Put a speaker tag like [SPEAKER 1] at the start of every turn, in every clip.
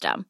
[SPEAKER 1] system.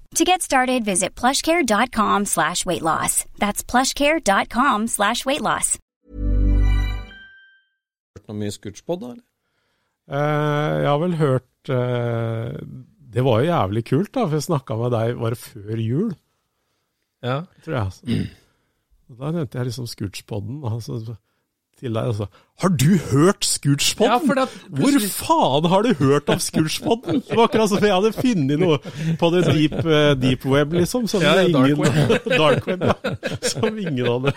[SPEAKER 2] To get started, visit plushcare.com slash weight loss. That's plushcare.com slash weight loss.
[SPEAKER 3] Hørt noe mye Scootspod, da? eller?
[SPEAKER 4] Eh, jeg har vel hørt uh, Det var jo jævlig kult, da, for jeg snakka med deg bare før jul,
[SPEAKER 5] Ja.
[SPEAKER 4] tror jeg. Altså. da nevnte jeg liksom Scootspoden. Altså, til deg, altså. Har du hørt Scootspodden?
[SPEAKER 5] Ja, for det at
[SPEAKER 4] Hvor faen har du hørt om Scootspodden? Det var akkurat som jeg hadde funnet noe på det deep, eh, deep web, liksom. Som
[SPEAKER 5] Ja,
[SPEAKER 4] ingen,
[SPEAKER 5] dark web.
[SPEAKER 4] dark web, ja. Som ingen hadde.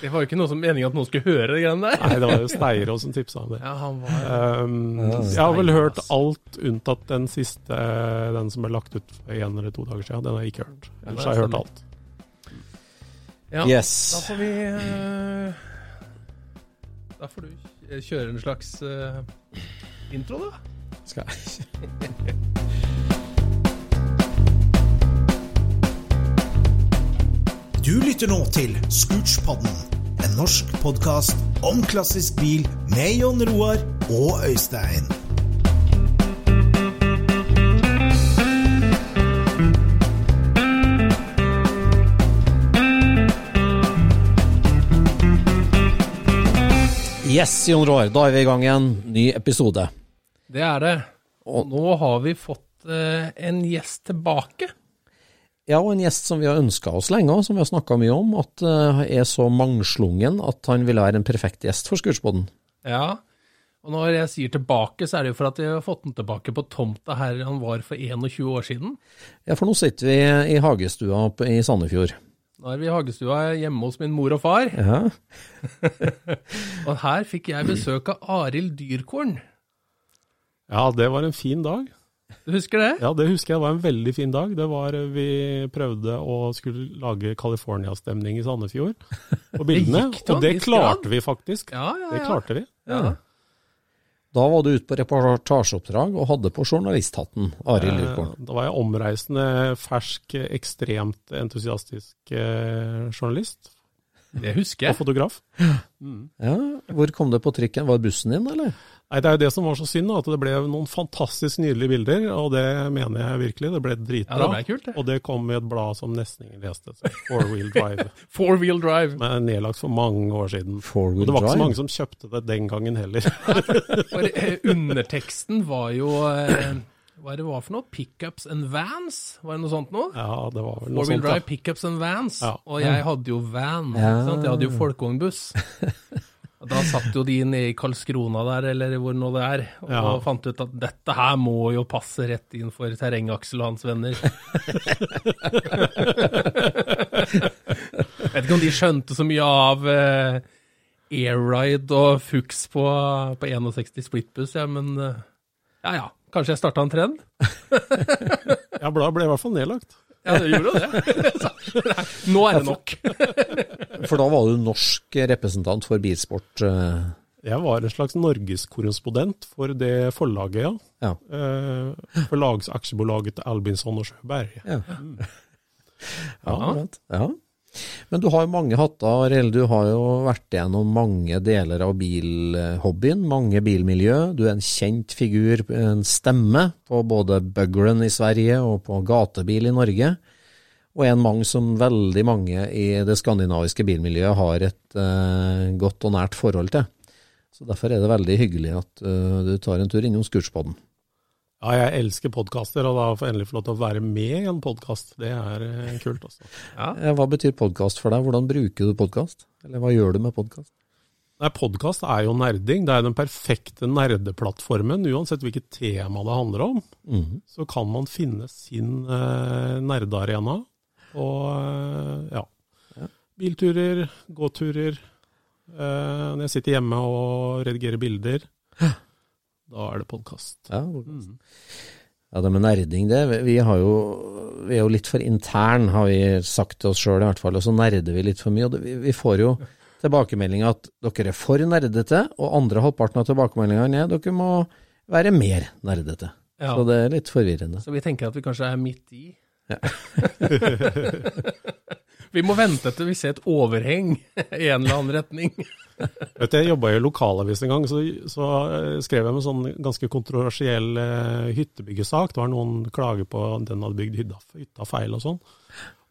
[SPEAKER 5] Det var jo ikke noe som meningen at noen skulle høre det greiene der.
[SPEAKER 4] Nei, det var jo Steirås som tipsa om det.
[SPEAKER 5] Ja, han var
[SPEAKER 4] Um, jeg har vel hørt alt unntatt den siste, den som ble lagt ut for en eller to dager siden. Den har jeg ikke hørt. Ellers har jeg hørt alt.
[SPEAKER 5] ja.
[SPEAKER 3] Yes.
[SPEAKER 5] Da får vi eh, Da får du kjøre en slags uh, intro, da.
[SPEAKER 3] Skal jeg
[SPEAKER 6] Du lytter nå til Scootspodden, en norsk podkast om klassisk bil med Jon Roar og Øystein.
[SPEAKER 3] Yes, Jon Roar, da er vi i gang igjen. Ny episode.
[SPEAKER 5] Det er det.
[SPEAKER 3] Og-
[SPEAKER 5] nå har vi fått eh, en gjest tilbake.
[SPEAKER 3] Ja, og en gjest som vi har ønska oss lenge, og som vi har snakka mye om, at uh, er så mangslungen at han vil være en perfekt gjest for Scootspoden.
[SPEAKER 5] Ja. Og når jeg sier tilbake, så er det jo for at vi har fått den tilbake på tomta her han var for 21 år siden.
[SPEAKER 3] Ja, for nå sitter vi i hagestua i Sandefjord.
[SPEAKER 5] Nå er vi i hagestua hjemme hos min mor og far,
[SPEAKER 3] Ja,
[SPEAKER 5] og her fikk jeg besøk av Arild Dyrkorn.
[SPEAKER 4] Ja, det var en fin dag.
[SPEAKER 5] Du husker det?
[SPEAKER 4] Ja, det husker jeg var en veldig fin dag. Det var Vi prøvde å skulle lage California-stemning i Sandefjord på bildene.
[SPEAKER 5] gikk
[SPEAKER 4] og det klarte
[SPEAKER 5] grad.
[SPEAKER 4] vi faktisk.
[SPEAKER 5] Ja, ja,
[SPEAKER 4] Det klarte vi.
[SPEAKER 5] Ja.
[SPEAKER 3] Da var du ute på reportasjeoppdrag og hadde på journalisthatten, Arild.
[SPEAKER 4] Eh, Da var jeg omreisende, fersk, ekstremt entusiastisk eh, journalist
[SPEAKER 5] Det husker jeg.
[SPEAKER 4] og
[SPEAKER 5] fotograf.
[SPEAKER 4] fotograf.
[SPEAKER 3] Ja, hvor kom det på trykken? Var det bussen din, eller?
[SPEAKER 4] Nei, Det er jo det som var så synd, at det ble noen fantastisk nydelige bilder, og det mener jeg virkelig. Det ble dritbra.
[SPEAKER 5] Ja, det ble kult, det.
[SPEAKER 4] Og det kom i et blad som nesten ingen leste. Four Wheel Drive.
[SPEAKER 5] Four wheel drive.
[SPEAKER 4] Men nedlagt for mange år siden.
[SPEAKER 3] Four
[SPEAKER 4] Og
[SPEAKER 3] Drive?
[SPEAKER 4] det var ikke så mange som kjøpte det den gangen heller.
[SPEAKER 5] For eh, underteksten var jo eh, Hva er det var for noe? Pickups and vans? Var det noe sånt noe?
[SPEAKER 4] Ja, det var vel noe
[SPEAKER 5] Four wheel
[SPEAKER 4] sånt.
[SPEAKER 5] drive,
[SPEAKER 4] Da.
[SPEAKER 5] pickups and vans.
[SPEAKER 4] Ja.
[SPEAKER 5] Og jeg hadde jo van.
[SPEAKER 3] Ja.
[SPEAKER 5] Jeg hadde jo folkevognbuss. Da satt jo de nede i Karlskrona der, eller hvor nå det er, og
[SPEAKER 4] Ja.
[SPEAKER 5] fant ut at dette her må jo passe rett inn for Terrengaksel og hans venner. Jeg Vet ikke om de skjønte så mye av eh, Airride og Fuchs på, på 61 splittbuss, ja, men eh, ja ja, kanskje jeg starta en trend?
[SPEAKER 4] Ja, bladet ble i hvert fall nedlagt.
[SPEAKER 5] Ja, det gjorde jo det. Nei, Nå er det nok.
[SPEAKER 3] For da var du norsk representant for bilsport. eh,
[SPEAKER 4] Jeg var en slags norgeskorrespondent for det forlaget, ja.
[SPEAKER 3] Ja.
[SPEAKER 4] Eh, Forlagsaksjebolaget til Albinsson og Sjøberg.
[SPEAKER 3] Ja. Ja, akkurat. ja. Men du har jo mange hatter, Arild. Du har jo vært gjennom mange deler av bilhobbyen, mange bilmiljø. Du er en kjent figur, en stemme på både buglen i Sverige og på gatebil i Norge. Og en mang som veldig mange i det skandinaviske bilmiljøet har et eh, godt og nært forhold til. Så Derfor er det veldig hyggelig at uh, du tar en tur innom Scootspoden.
[SPEAKER 4] Ja, jeg elsker podkaster, og da får jeg endelig få lov til å være med i en podkast. Det er eh, kult, Også.
[SPEAKER 3] Ja. Hva betyr podkast for deg? Hvordan bruker du podkast? Eller hva gjør du med podkast?
[SPEAKER 4] Podkast er jo nerding. Det er den perfekte nerdeplattformen. Uansett hvilket tema det handler om,
[SPEAKER 3] Mhm.
[SPEAKER 4] så kan man finne sin eh, nerdearena. Og eh, ja. Bilturer, gåturer. Eh, når jeg sitter hjemme og redigerer bilder, da er det podkast.
[SPEAKER 3] Ja, mm. ja, det med nerding, det vi- jo, vi er jo litt for intern, har vi sagt til oss sjøl i hvert fall, og så nerder vi litt for mye. og det, vi, vi får jo tilbakemeldinger at dere er for nerdete, og andre halvparten av tilbakemeldingene er dere må være mer nerdete.
[SPEAKER 5] Ja.
[SPEAKER 3] Så det er litt forvirrende.
[SPEAKER 5] Så vi tenker at vi kanskje er midt i. vi må vente til vi ser et overheng i en eller annen retning.
[SPEAKER 4] Vet du, Jeg jobba i lokalavisen en gang, så, så eh, skrev jeg med en sånn ganske kontroversiell eh, hyttebyggesak. Det var noen klager på at den hadde bygd hytta, hytta feil og sånn.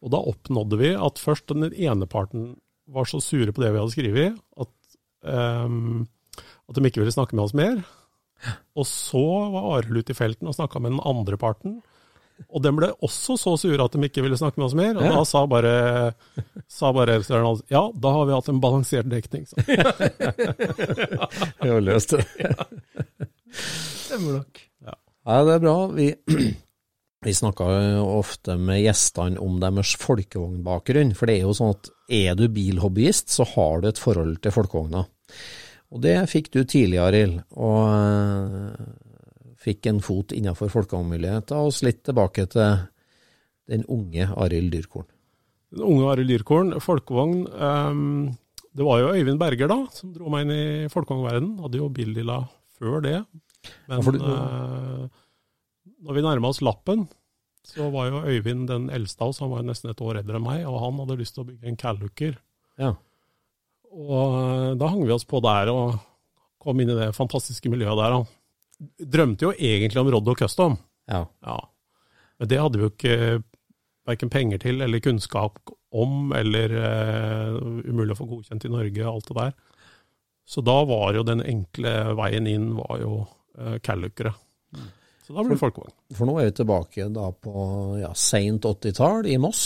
[SPEAKER 4] Og da oppnådde vi at først den ene parten var så sure på det vi hadde skrevet, at, um, at de ikke ville snakke med oss mer. Og så var Arild ute i felten og snakka med den andre parten. Og den ble også så sure at de ikke ville snakke med oss mer. Og da sa bare, sa bare redaktøren hans ja, da har vi hatt en balansert dekning. Så.
[SPEAKER 3] Vi har løst det.
[SPEAKER 5] Stemmer nok.
[SPEAKER 3] Ja, det er bra. Vi, vi snakker jo ofte med gjestene om deres folkevognbakgrunn. For det er jo sånn at er du bilhobbyist, så har du et forhold til folkevogna. Og det fikk du tidlig, Arild. Og fikk en fot innenfor folkevognmiljøet. og oss litt tilbake til den unge Arild Dyrkorn.
[SPEAKER 4] Den unge Arild Dyrkorn, folkevogn. Um, det var jo Øyvind Berger da, som dro meg inn i folkevognverdenen. Hadde jo Billila før det. Men
[SPEAKER 3] Ja, du-
[SPEAKER 4] eh, når vi nærma oss lappen, så var jo Øyvind den eldste av oss. Han var nesten et år eldre enn meg, og han hadde lyst til å bygge en Calluker.
[SPEAKER 3] Ja.
[SPEAKER 4] Og eh, da hang vi oss på der og kom inn i det fantastiske miljøet der. Han drømte jo egentlig om Roddo og Custom.
[SPEAKER 3] ja.
[SPEAKER 4] Ja. Men det hadde vi jo ikke verken penger til eller kunnskap om, eller uh, umulig å få godkjent i Norge, alt det der. Så da var jo den enkle veien inn var jo uh, Callukere. Så da ble det folkevogn.
[SPEAKER 3] For nå er vi tilbake da på ja, seint 80-tall i Moss.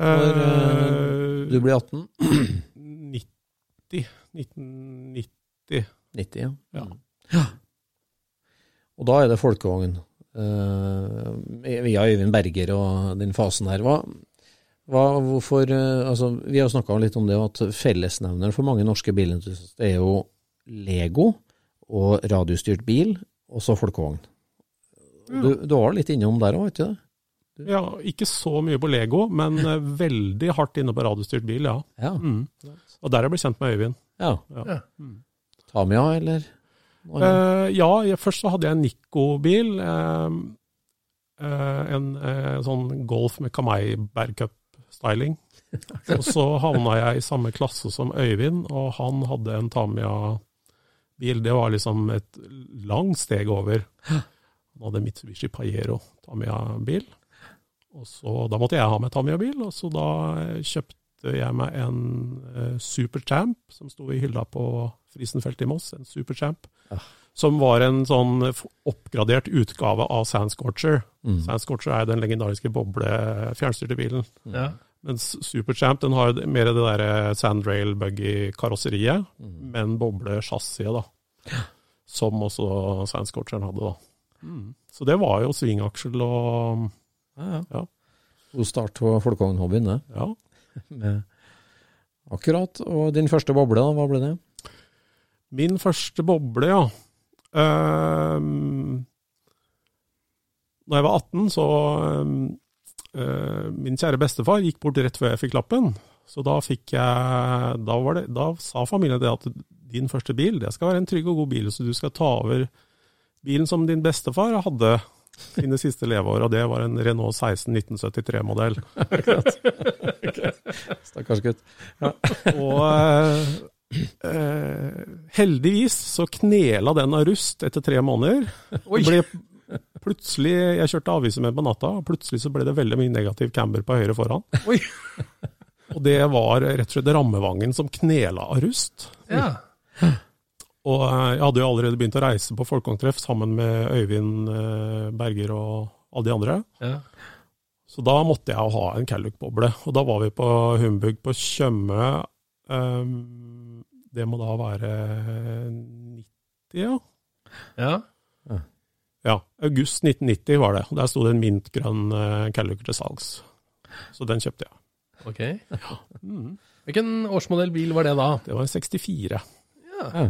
[SPEAKER 3] Når uh, du blir 18.
[SPEAKER 4] 90. 1990.
[SPEAKER 3] 90, ja.
[SPEAKER 4] Ja.
[SPEAKER 3] Og da er det folkevogn. eh, via Øyvind Berger og den fasen her. Hva, hva, hvorfor, eh, altså, vi har snakka litt om det at fellesnevneren for mange norske bilentusiaster er jo Lego og radiostyrt bil, og så folkevogn. Du, du var litt innom der òg, ikke det?
[SPEAKER 4] Ja, ikke så mye på Lego, men eh, veldig hardt inne på radiostyrt bil, ja.
[SPEAKER 3] Ja.
[SPEAKER 4] Mm. Og der er jeg blitt kjent med Øyvind.
[SPEAKER 3] ja.
[SPEAKER 4] Ja.
[SPEAKER 3] Tamia, eller?
[SPEAKER 4] Eh, ja, jeg, først så hadde jeg en Nico-bil. Uh, uh, en sånn Golf med Kamei bærcup-styling. og så havna jeg i samme klasse som Øyvind, og han hadde en Tamia-bil. Det var liksom et langt steg over. Han hadde Mitsubishi Pajero Tamiya-bil. Og så, Da måtte jeg ha meg Tamiya-bil, og så da kjøpte jeg meg en Superchamp som sto i hylla på Frisenfeltet i Moss. En Superchamp. Som var en sånn oppgradert utgave av Sandscorcher.
[SPEAKER 3] Mm.
[SPEAKER 4] Sandscorcher er den legendariske boble fjernstyrte bilen.
[SPEAKER 5] Ja.
[SPEAKER 4] Mens Superchamp den har mer det der sandrail buggy-karosseriet, men boble-chassiset, da. Som også Sandscorcheren hadde, da. Så det var jo svingaksjel og
[SPEAKER 3] Ja, ja.
[SPEAKER 4] Ja.
[SPEAKER 3] God start på folkevognhobbyen, det.
[SPEAKER 4] Ja.
[SPEAKER 3] Med- Akkurat. Og din første boble, da, hva ble det?
[SPEAKER 4] Min første boble, ja. Ehm, når jeg var 18, så ehm, eh, min kjære bestefar gikk bort rett før jeg fikk lappen. Så da fikk jeg Da, var det, da sa familien det at din første bil, det skal være en trygg og god bil, så du skal ta over bilen som din bestefar hadde sine siste leveår, og det var en Renault 16 1973-modell.
[SPEAKER 3] Stakkars gutt.
[SPEAKER 4] Og eh, heldigvis så knela den av rust etter tre måneder. Ble plutselig, Jeg kjørte aviser med på natta, og plutselig så ble det veldig mye negativ camber på høyre foran.
[SPEAKER 5] Oi.
[SPEAKER 4] Og det var rett og slett rammevangen som knela av rust.
[SPEAKER 5] Ja.
[SPEAKER 4] Og eh, jeg hadde jo allerede begynt å reise på folkehåndtreff sammen med Øyvind eh, Berger og alle de andre.
[SPEAKER 5] ja.
[SPEAKER 4] Så da måtte jeg jo ha en Calluc-boble. Og da var vi på Humbug på Tjøme. ehm, det må da være 90, ja.
[SPEAKER 5] ja.
[SPEAKER 4] Ja, august 1990 var det. Der sto det en mintgrønn uh, Calluc til salgs. Så den kjøpte jeg.
[SPEAKER 5] Ok. Hvilken årsmodell bil var det da?
[SPEAKER 4] Det var en 64.
[SPEAKER 5] Ja.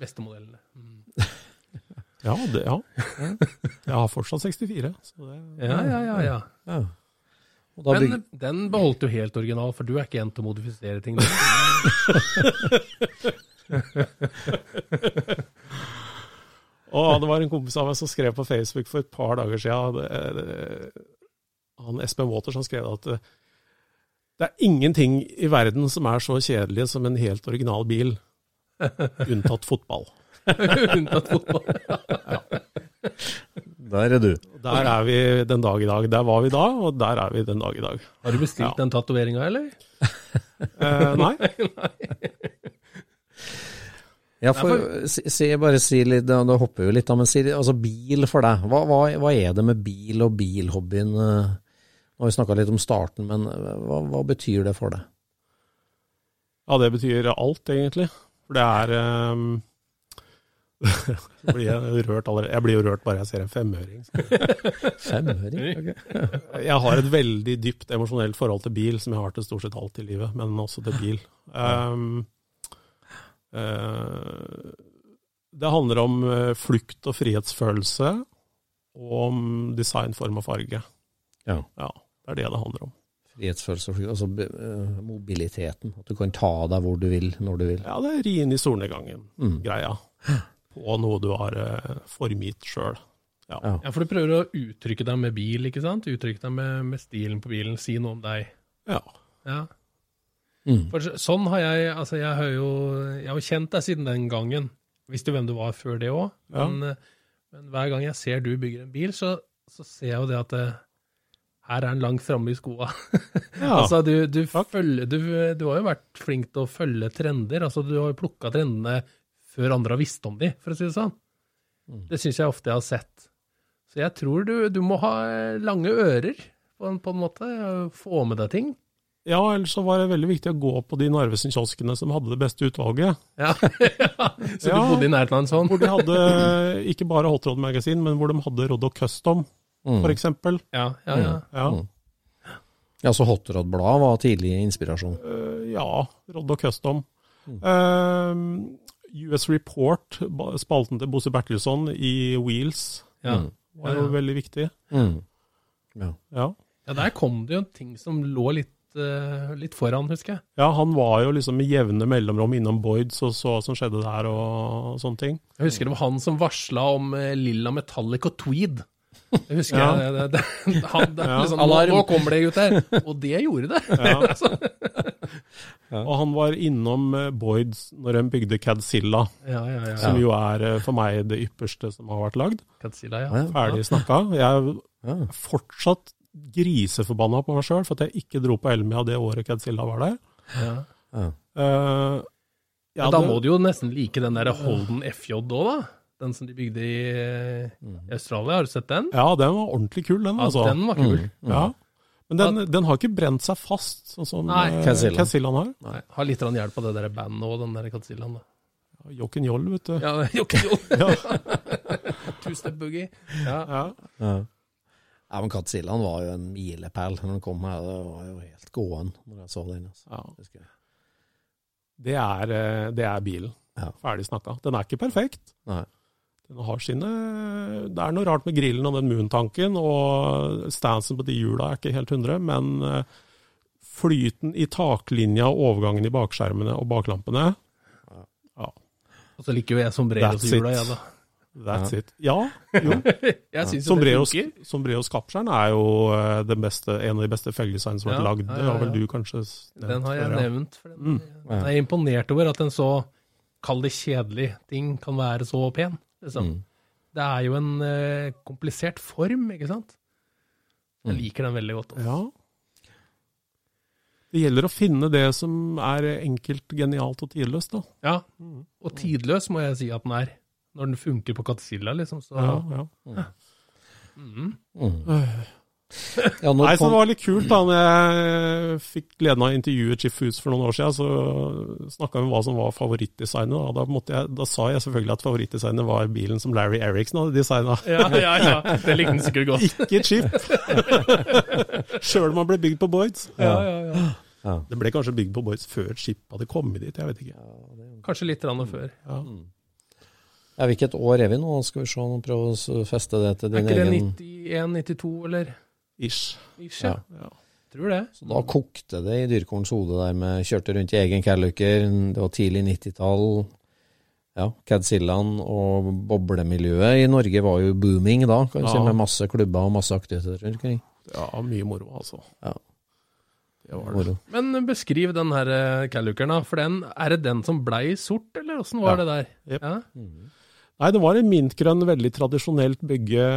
[SPEAKER 5] Beste modellen. Mm.
[SPEAKER 4] Ja, det, ja. Jeg har fortsatt 64. Så det,
[SPEAKER 5] Ja, ja, ja. ja.
[SPEAKER 3] Ja. Og da
[SPEAKER 5] Men
[SPEAKER 3] bygg...
[SPEAKER 5] den beholdt du helt original, for du er ikke en til å modifisere ting.
[SPEAKER 4] Og det var en kompis av meg som skrev på Facebook for et par dager siden Han Espen Waters han skrev at det, det er ingenting i verden som er så kjedelig som en helt original bil, unntatt fotball.
[SPEAKER 5] Unntatt fotball.
[SPEAKER 3] Der er du.
[SPEAKER 4] Der er vi den dag i dag. Der var vi da, og der er vi den dag i dag.
[SPEAKER 5] Har du bestilt
[SPEAKER 4] Ja.
[SPEAKER 5] den tatoveringa, eller?
[SPEAKER 4] Eh, nei,
[SPEAKER 3] Ja, for, si, si, bare si litt, da, da hopper vi litt da, men si, altså bil for deg. Hva, hva, hva er det med bil og bilhobbyen? eh? Nå har vi snakka litt om starten, men eh, hva, hva betyr det for deg?
[SPEAKER 4] ja, det betyr alt, egentlig. For det er ehm, Så blir jeg rørt allerede. Jeg blir jo rørt bare jeg ser en femøring.
[SPEAKER 3] Femøring? Ok.
[SPEAKER 4] Jeg har et veldig dypt emosjonelt forhold til bil, som jeg har til stort sett alt i livet, men også til bil. Um, uh, det handler om eh, flukt og frihetsfølelse, og om design, form og farge.
[SPEAKER 3] Ja.
[SPEAKER 4] Ja, det er det det handler om.
[SPEAKER 3] Frihetsfølelse, altså be- eh, mobiliteten. At du kan ta deg hvor du vil, når du vil.
[SPEAKER 4] Ja, det er ri inn i solnedgangen-greia. På noe du har eh, formgitt sjøl. Ja.
[SPEAKER 3] Ja.
[SPEAKER 5] For du prøver å uttrykke deg med bil, ikke sant? Uttrykke deg med, med stilen på bilen, si noe om deg.
[SPEAKER 4] ja.
[SPEAKER 5] Ja.
[SPEAKER 3] Mm.
[SPEAKER 5] For sånn har jeg Altså, jeg har jo Jeg har kjent deg siden den gangen. Visste jo hvem du var før det òg.
[SPEAKER 4] Ja.
[SPEAKER 5] Men, eh, men hver gang jeg ser du bygger en bil, så, så ser jeg jo det at det, her er han langt framme i skoa.
[SPEAKER 4] Ja.
[SPEAKER 5] altså, du, du, følger, du, du har jo vært flink til å følge trender. Altså, du har jo plukka trendene før andre har visst om de, for å si det sånn. Det syns jeg ofte jeg har sett. Så jeg tror du, du må ha lange ører, på en, på en måte. Få med deg ting.
[SPEAKER 4] ja, ellers så var det veldig viktig å gå på de Narvesen-kioskene som hadde det beste utvalget.
[SPEAKER 5] Ja. Så
[SPEAKER 4] Ja.
[SPEAKER 5] du bodde i nærheten av en sånn?
[SPEAKER 4] Hvor de hadde ikke bare Hot Rod-magasin, men hvor de hadde Rodd og Custom,
[SPEAKER 3] Mm.
[SPEAKER 4] for eksempel.
[SPEAKER 5] Ja, ja, ja.
[SPEAKER 4] Ja,
[SPEAKER 3] Mm. Ja, så Hotrod-bladet var tidlig inspirasjon.
[SPEAKER 4] Uh, ja Rodd og Custom. Eh, US Report, spalten til Bosse Bertilsson i Wheels,
[SPEAKER 5] ja.
[SPEAKER 3] Mm.
[SPEAKER 4] var jo
[SPEAKER 5] Ja, ja.
[SPEAKER 4] veldig viktig.
[SPEAKER 3] Mm. Ja.
[SPEAKER 4] Ja.
[SPEAKER 5] Ja, der kom det jo ting som lå litt, eh, litt foran, husker jeg.
[SPEAKER 4] ja, han var jo liksom med jevne mellomrom innom Boyds og så hva som skjedde der og sånne ting.
[SPEAKER 5] Jeg husker det var han som varsla om eh, lilla metallic og tweed. Det husker
[SPEAKER 4] Ja.
[SPEAKER 5] jeg. Det, det, det, han, det,
[SPEAKER 4] Ja.
[SPEAKER 5] liksom, nå,
[SPEAKER 3] Alarm.
[SPEAKER 5] nå kommer det, gutter! Og det gjorde det.
[SPEAKER 4] Ja. Og han var innom eh, Boyds når de bygde Cadzilla,
[SPEAKER 5] Ja, ja, ja.
[SPEAKER 4] som jo er eh, for meg det ypperste som har vært lagd.
[SPEAKER 5] Cadzilla, ja.
[SPEAKER 4] Ferdig snakka. Jeg er fortsatt griseforbanna på meg sjøl for at jeg ikke dro på Elmia det året Cadzilla var der.
[SPEAKER 5] ja.
[SPEAKER 3] Ja.
[SPEAKER 4] Eh, ja,
[SPEAKER 5] da må du jo nesten like den der Holden FJ òg, da. Den som de bygde i, i Australia. Har du sett den?
[SPEAKER 4] Ja, den var ordentlig kul, den. altså.
[SPEAKER 5] Ja, den var kul.
[SPEAKER 3] Mm.
[SPEAKER 4] Ja. Men den, den har ikke brent seg fast, sånn som
[SPEAKER 5] Nei.
[SPEAKER 4] eh, har.
[SPEAKER 5] Nei, har litt hjelp av det der bandet òg, den der Godzillaen. da.
[SPEAKER 4] Jokken Joll, vet du.
[SPEAKER 5] Ja, Jokken
[SPEAKER 4] Joll.
[SPEAKER 5] Two-step boogie. Ja.
[SPEAKER 4] Ja.
[SPEAKER 3] Ja. ja, men Katsillaen var jo en milepæl når den kom her. Det var jo helt gåen når jeg så den. Altså.
[SPEAKER 4] Ja. Det, er, eh, det er bilen.
[SPEAKER 3] Ja.
[SPEAKER 4] Ferdig snakka. Den er ikke perfekt.
[SPEAKER 3] Nei.
[SPEAKER 4] Den har sine Det er noe rart med grillen og den moon-tanken, og stansen på de hjula er ikke helt 100, men eh, flyten i taklinja og overgangen i bakskjermene og baklampene Ja,
[SPEAKER 5] Og så liker jo jeg sombreros
[SPEAKER 4] That's
[SPEAKER 5] i jula,
[SPEAKER 4] it.
[SPEAKER 5] jeg, da.
[SPEAKER 4] that's it. Ja, jo.
[SPEAKER 5] Jeg syns jo det
[SPEAKER 4] Sombreros,
[SPEAKER 5] funker.
[SPEAKER 4] Sombreros Kapskjern er jo eh, den beste, en av de beste felgdesignene som har
[SPEAKER 5] Ja,
[SPEAKER 4] vært lagd.
[SPEAKER 5] ja,
[SPEAKER 4] Det
[SPEAKER 5] ja,
[SPEAKER 4] har vel du kanskje nevnt?
[SPEAKER 5] Den har jeg
[SPEAKER 4] før, ja.
[SPEAKER 5] nevnt. For den,
[SPEAKER 4] Mm.
[SPEAKER 5] Jeg er imponert over at en så, kall det kjedelig, ting kan være så pen. Liksom.
[SPEAKER 3] Mm.
[SPEAKER 5] Det er jo en eh, komplisert form, ikke sant? Jeg
[SPEAKER 3] Mm.
[SPEAKER 5] liker den veldig godt. Også.
[SPEAKER 4] Ja. Det gjelder å finne det som er enkelt, genialt og tidløst, da.
[SPEAKER 5] Ja, og tidløs må jeg si at den er. Når den funker på Katzilla, liksom. Så,
[SPEAKER 4] Ja, ja.
[SPEAKER 5] Mhm.
[SPEAKER 3] Mm. Ja, når
[SPEAKER 4] Nei, så det var litt kult da når jeg fikk gleden av å intervjue Chief Foods for noen år siden. Så snakka vi om hva som var favorittdesignet. Da, Da, måtte jeg, da sa jeg selvfølgelig at favorittdesignet var bilen som Larry Eriksen hadde designa.
[SPEAKER 5] Ja, ja, ja. Det likte den sikkert godt.
[SPEAKER 4] Ikke Chip! Sjøl om han ble bygd på Boyds.
[SPEAKER 5] Ja, ja, ja.
[SPEAKER 3] ja.
[SPEAKER 4] Det ble kanskje bygd på Boyds før Chip hadde kommet dit, jeg vet ikke.
[SPEAKER 5] Kanskje litt rann før.
[SPEAKER 4] Ja.
[SPEAKER 3] Ja, Hvilket år er vi nå? Skal vi se, prøve å feste det til
[SPEAKER 5] Er
[SPEAKER 3] din
[SPEAKER 5] ikke det 91-92, eller?
[SPEAKER 4] Ish.
[SPEAKER 5] Ish, ja.
[SPEAKER 4] Ja.
[SPEAKER 5] Tror det.
[SPEAKER 3] Så da kokte det i Dyrkorns hode der med kjørte rundt i egen Calluker. Det var tidlig 90-tall. Ja, Cadzillaen og boblemiljøet i Norge var jo booming da, kan du si, med masse klubber og masse aktiviteter rundt omkring.
[SPEAKER 4] ja, mye moro, altså.
[SPEAKER 3] Ja.
[SPEAKER 4] Det var det.
[SPEAKER 3] Moro.
[SPEAKER 5] Men beskriv den her eh, Callukeren, da. For den, er det den som blei sort, eller åssen var
[SPEAKER 4] Ja.
[SPEAKER 5] det der?
[SPEAKER 4] Yep.
[SPEAKER 5] Ja?
[SPEAKER 4] Nei, det var en mintgrønn, veldig tradisjonelt bygge.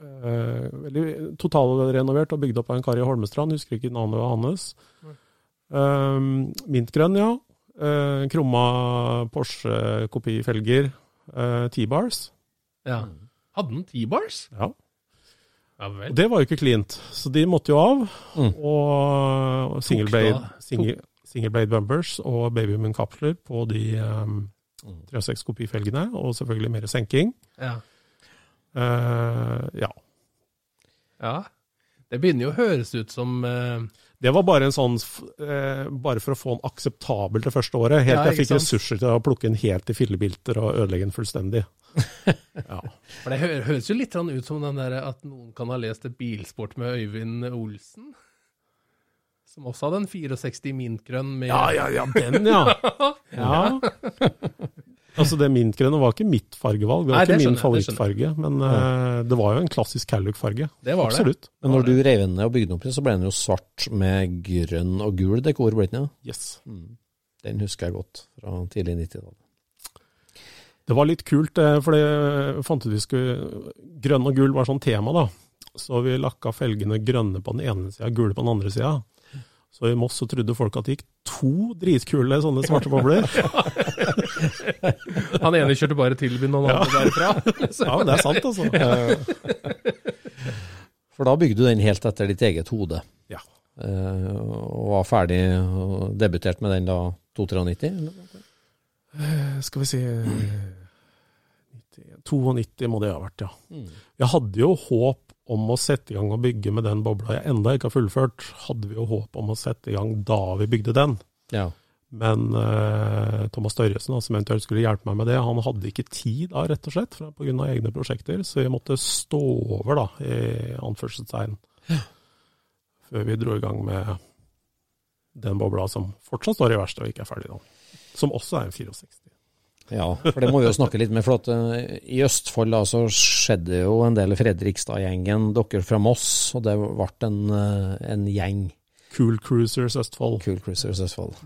[SPEAKER 4] Eh, veldig totalrenovert og bygd opp av en kar i Holmestrand, husker ikke navnet hans. Um, mintgrønn, ja. Uh, krumma Porsche-kopifelger. Uh, T-bars.
[SPEAKER 5] ja. Hadde den T-bars?
[SPEAKER 4] Ja.
[SPEAKER 5] Ja vel.
[SPEAKER 4] Og det var jo ikke cleant, så de måtte jo av.
[SPEAKER 3] Mm.
[SPEAKER 4] Og single blade,
[SPEAKER 5] da-
[SPEAKER 4] single, single blade bumpers og babymoon-kapsler på de um,
[SPEAKER 3] Mm.
[SPEAKER 4] 306-kopifelgene, og selvfølgelig mer senking.
[SPEAKER 5] Ja.
[SPEAKER 4] Uh, ja.
[SPEAKER 5] ja. Det begynner jo å høres ut som uh...
[SPEAKER 4] Det var bare en sånn eh, Bare for å få den akseptabel det første året. Helt
[SPEAKER 5] Ja,
[SPEAKER 4] til jeg fikk
[SPEAKER 5] sant?
[SPEAKER 4] ressurser til å plukke den helt i Fillebilter og ødelegge den fullstendig. ja.
[SPEAKER 5] For det høres jo litt grann ut som den der at noen kan ha lest et bilsport med Øyvind Olsen. Som også hadde en 64 mintgrønn med
[SPEAKER 4] ja, ja, ja, den, ja. ja. Altså, det mintgrønne var ikke mitt fargevalg. Det var
[SPEAKER 5] Nei, det
[SPEAKER 4] ikke min
[SPEAKER 5] det
[SPEAKER 4] favorittfarge, men uh, det var jo en klassisk Calluck-farge.
[SPEAKER 5] Det var det.
[SPEAKER 4] Absolutt.
[SPEAKER 3] Men når du rev den ned og bygde den opp igjen, så ble den jo svart med grønn og gul dekor, ble den ja?
[SPEAKER 4] Yes.
[SPEAKER 3] Den husker jeg godt fra tidlig 90-tall.
[SPEAKER 4] Det var litt kult, eh, for det fant ut vi skulle Grønn og gul var sånn tema, da. Så vi lakka felgene grønne på den ene sida, gule på den andre sida. Så i Moss så trodde folk at det gikk to dritkule sånne svarte bobler.
[SPEAKER 5] Han ene kjørte bare til og han andre derfra.
[SPEAKER 4] Ja, men det er sant, altså.
[SPEAKER 3] For da bygde du den helt etter ditt eget hode.
[SPEAKER 4] Ja.
[SPEAKER 3] Eh, og var ferdig og debutert med den da 293? eller?
[SPEAKER 4] Eh, Skal vi si 92 må det ha vært, ja. Jeg hadde jo håp om å sette i gang og bygge med den bobla jeg enda ikke har fullført. Hadde vi jo håp om å sette i gang da vi bygde den.
[SPEAKER 3] Ja.
[SPEAKER 4] Men eh, Thomas Størresen, da, som eventuelt skulle hjelpe meg med det, han hadde ikke tid da, rett og slett, pga. egne prosjekter. Så vi måtte stå over, da, i anførselstegn, før vi dro i gang med den bobla som fortsatt står i verkstedet og ikke er ferdig nå. Som også er en 64.
[SPEAKER 3] Ja, for det må vi jo snakke litt med. For at uh, i Østfold da, så skjedde jo en del Fredrikstad-gjengen, dere fra Moss, og det ble en, uh, en gjeng.
[SPEAKER 4] Cool Cruisers Østfold.
[SPEAKER 3] Cool Cruisers Østfold.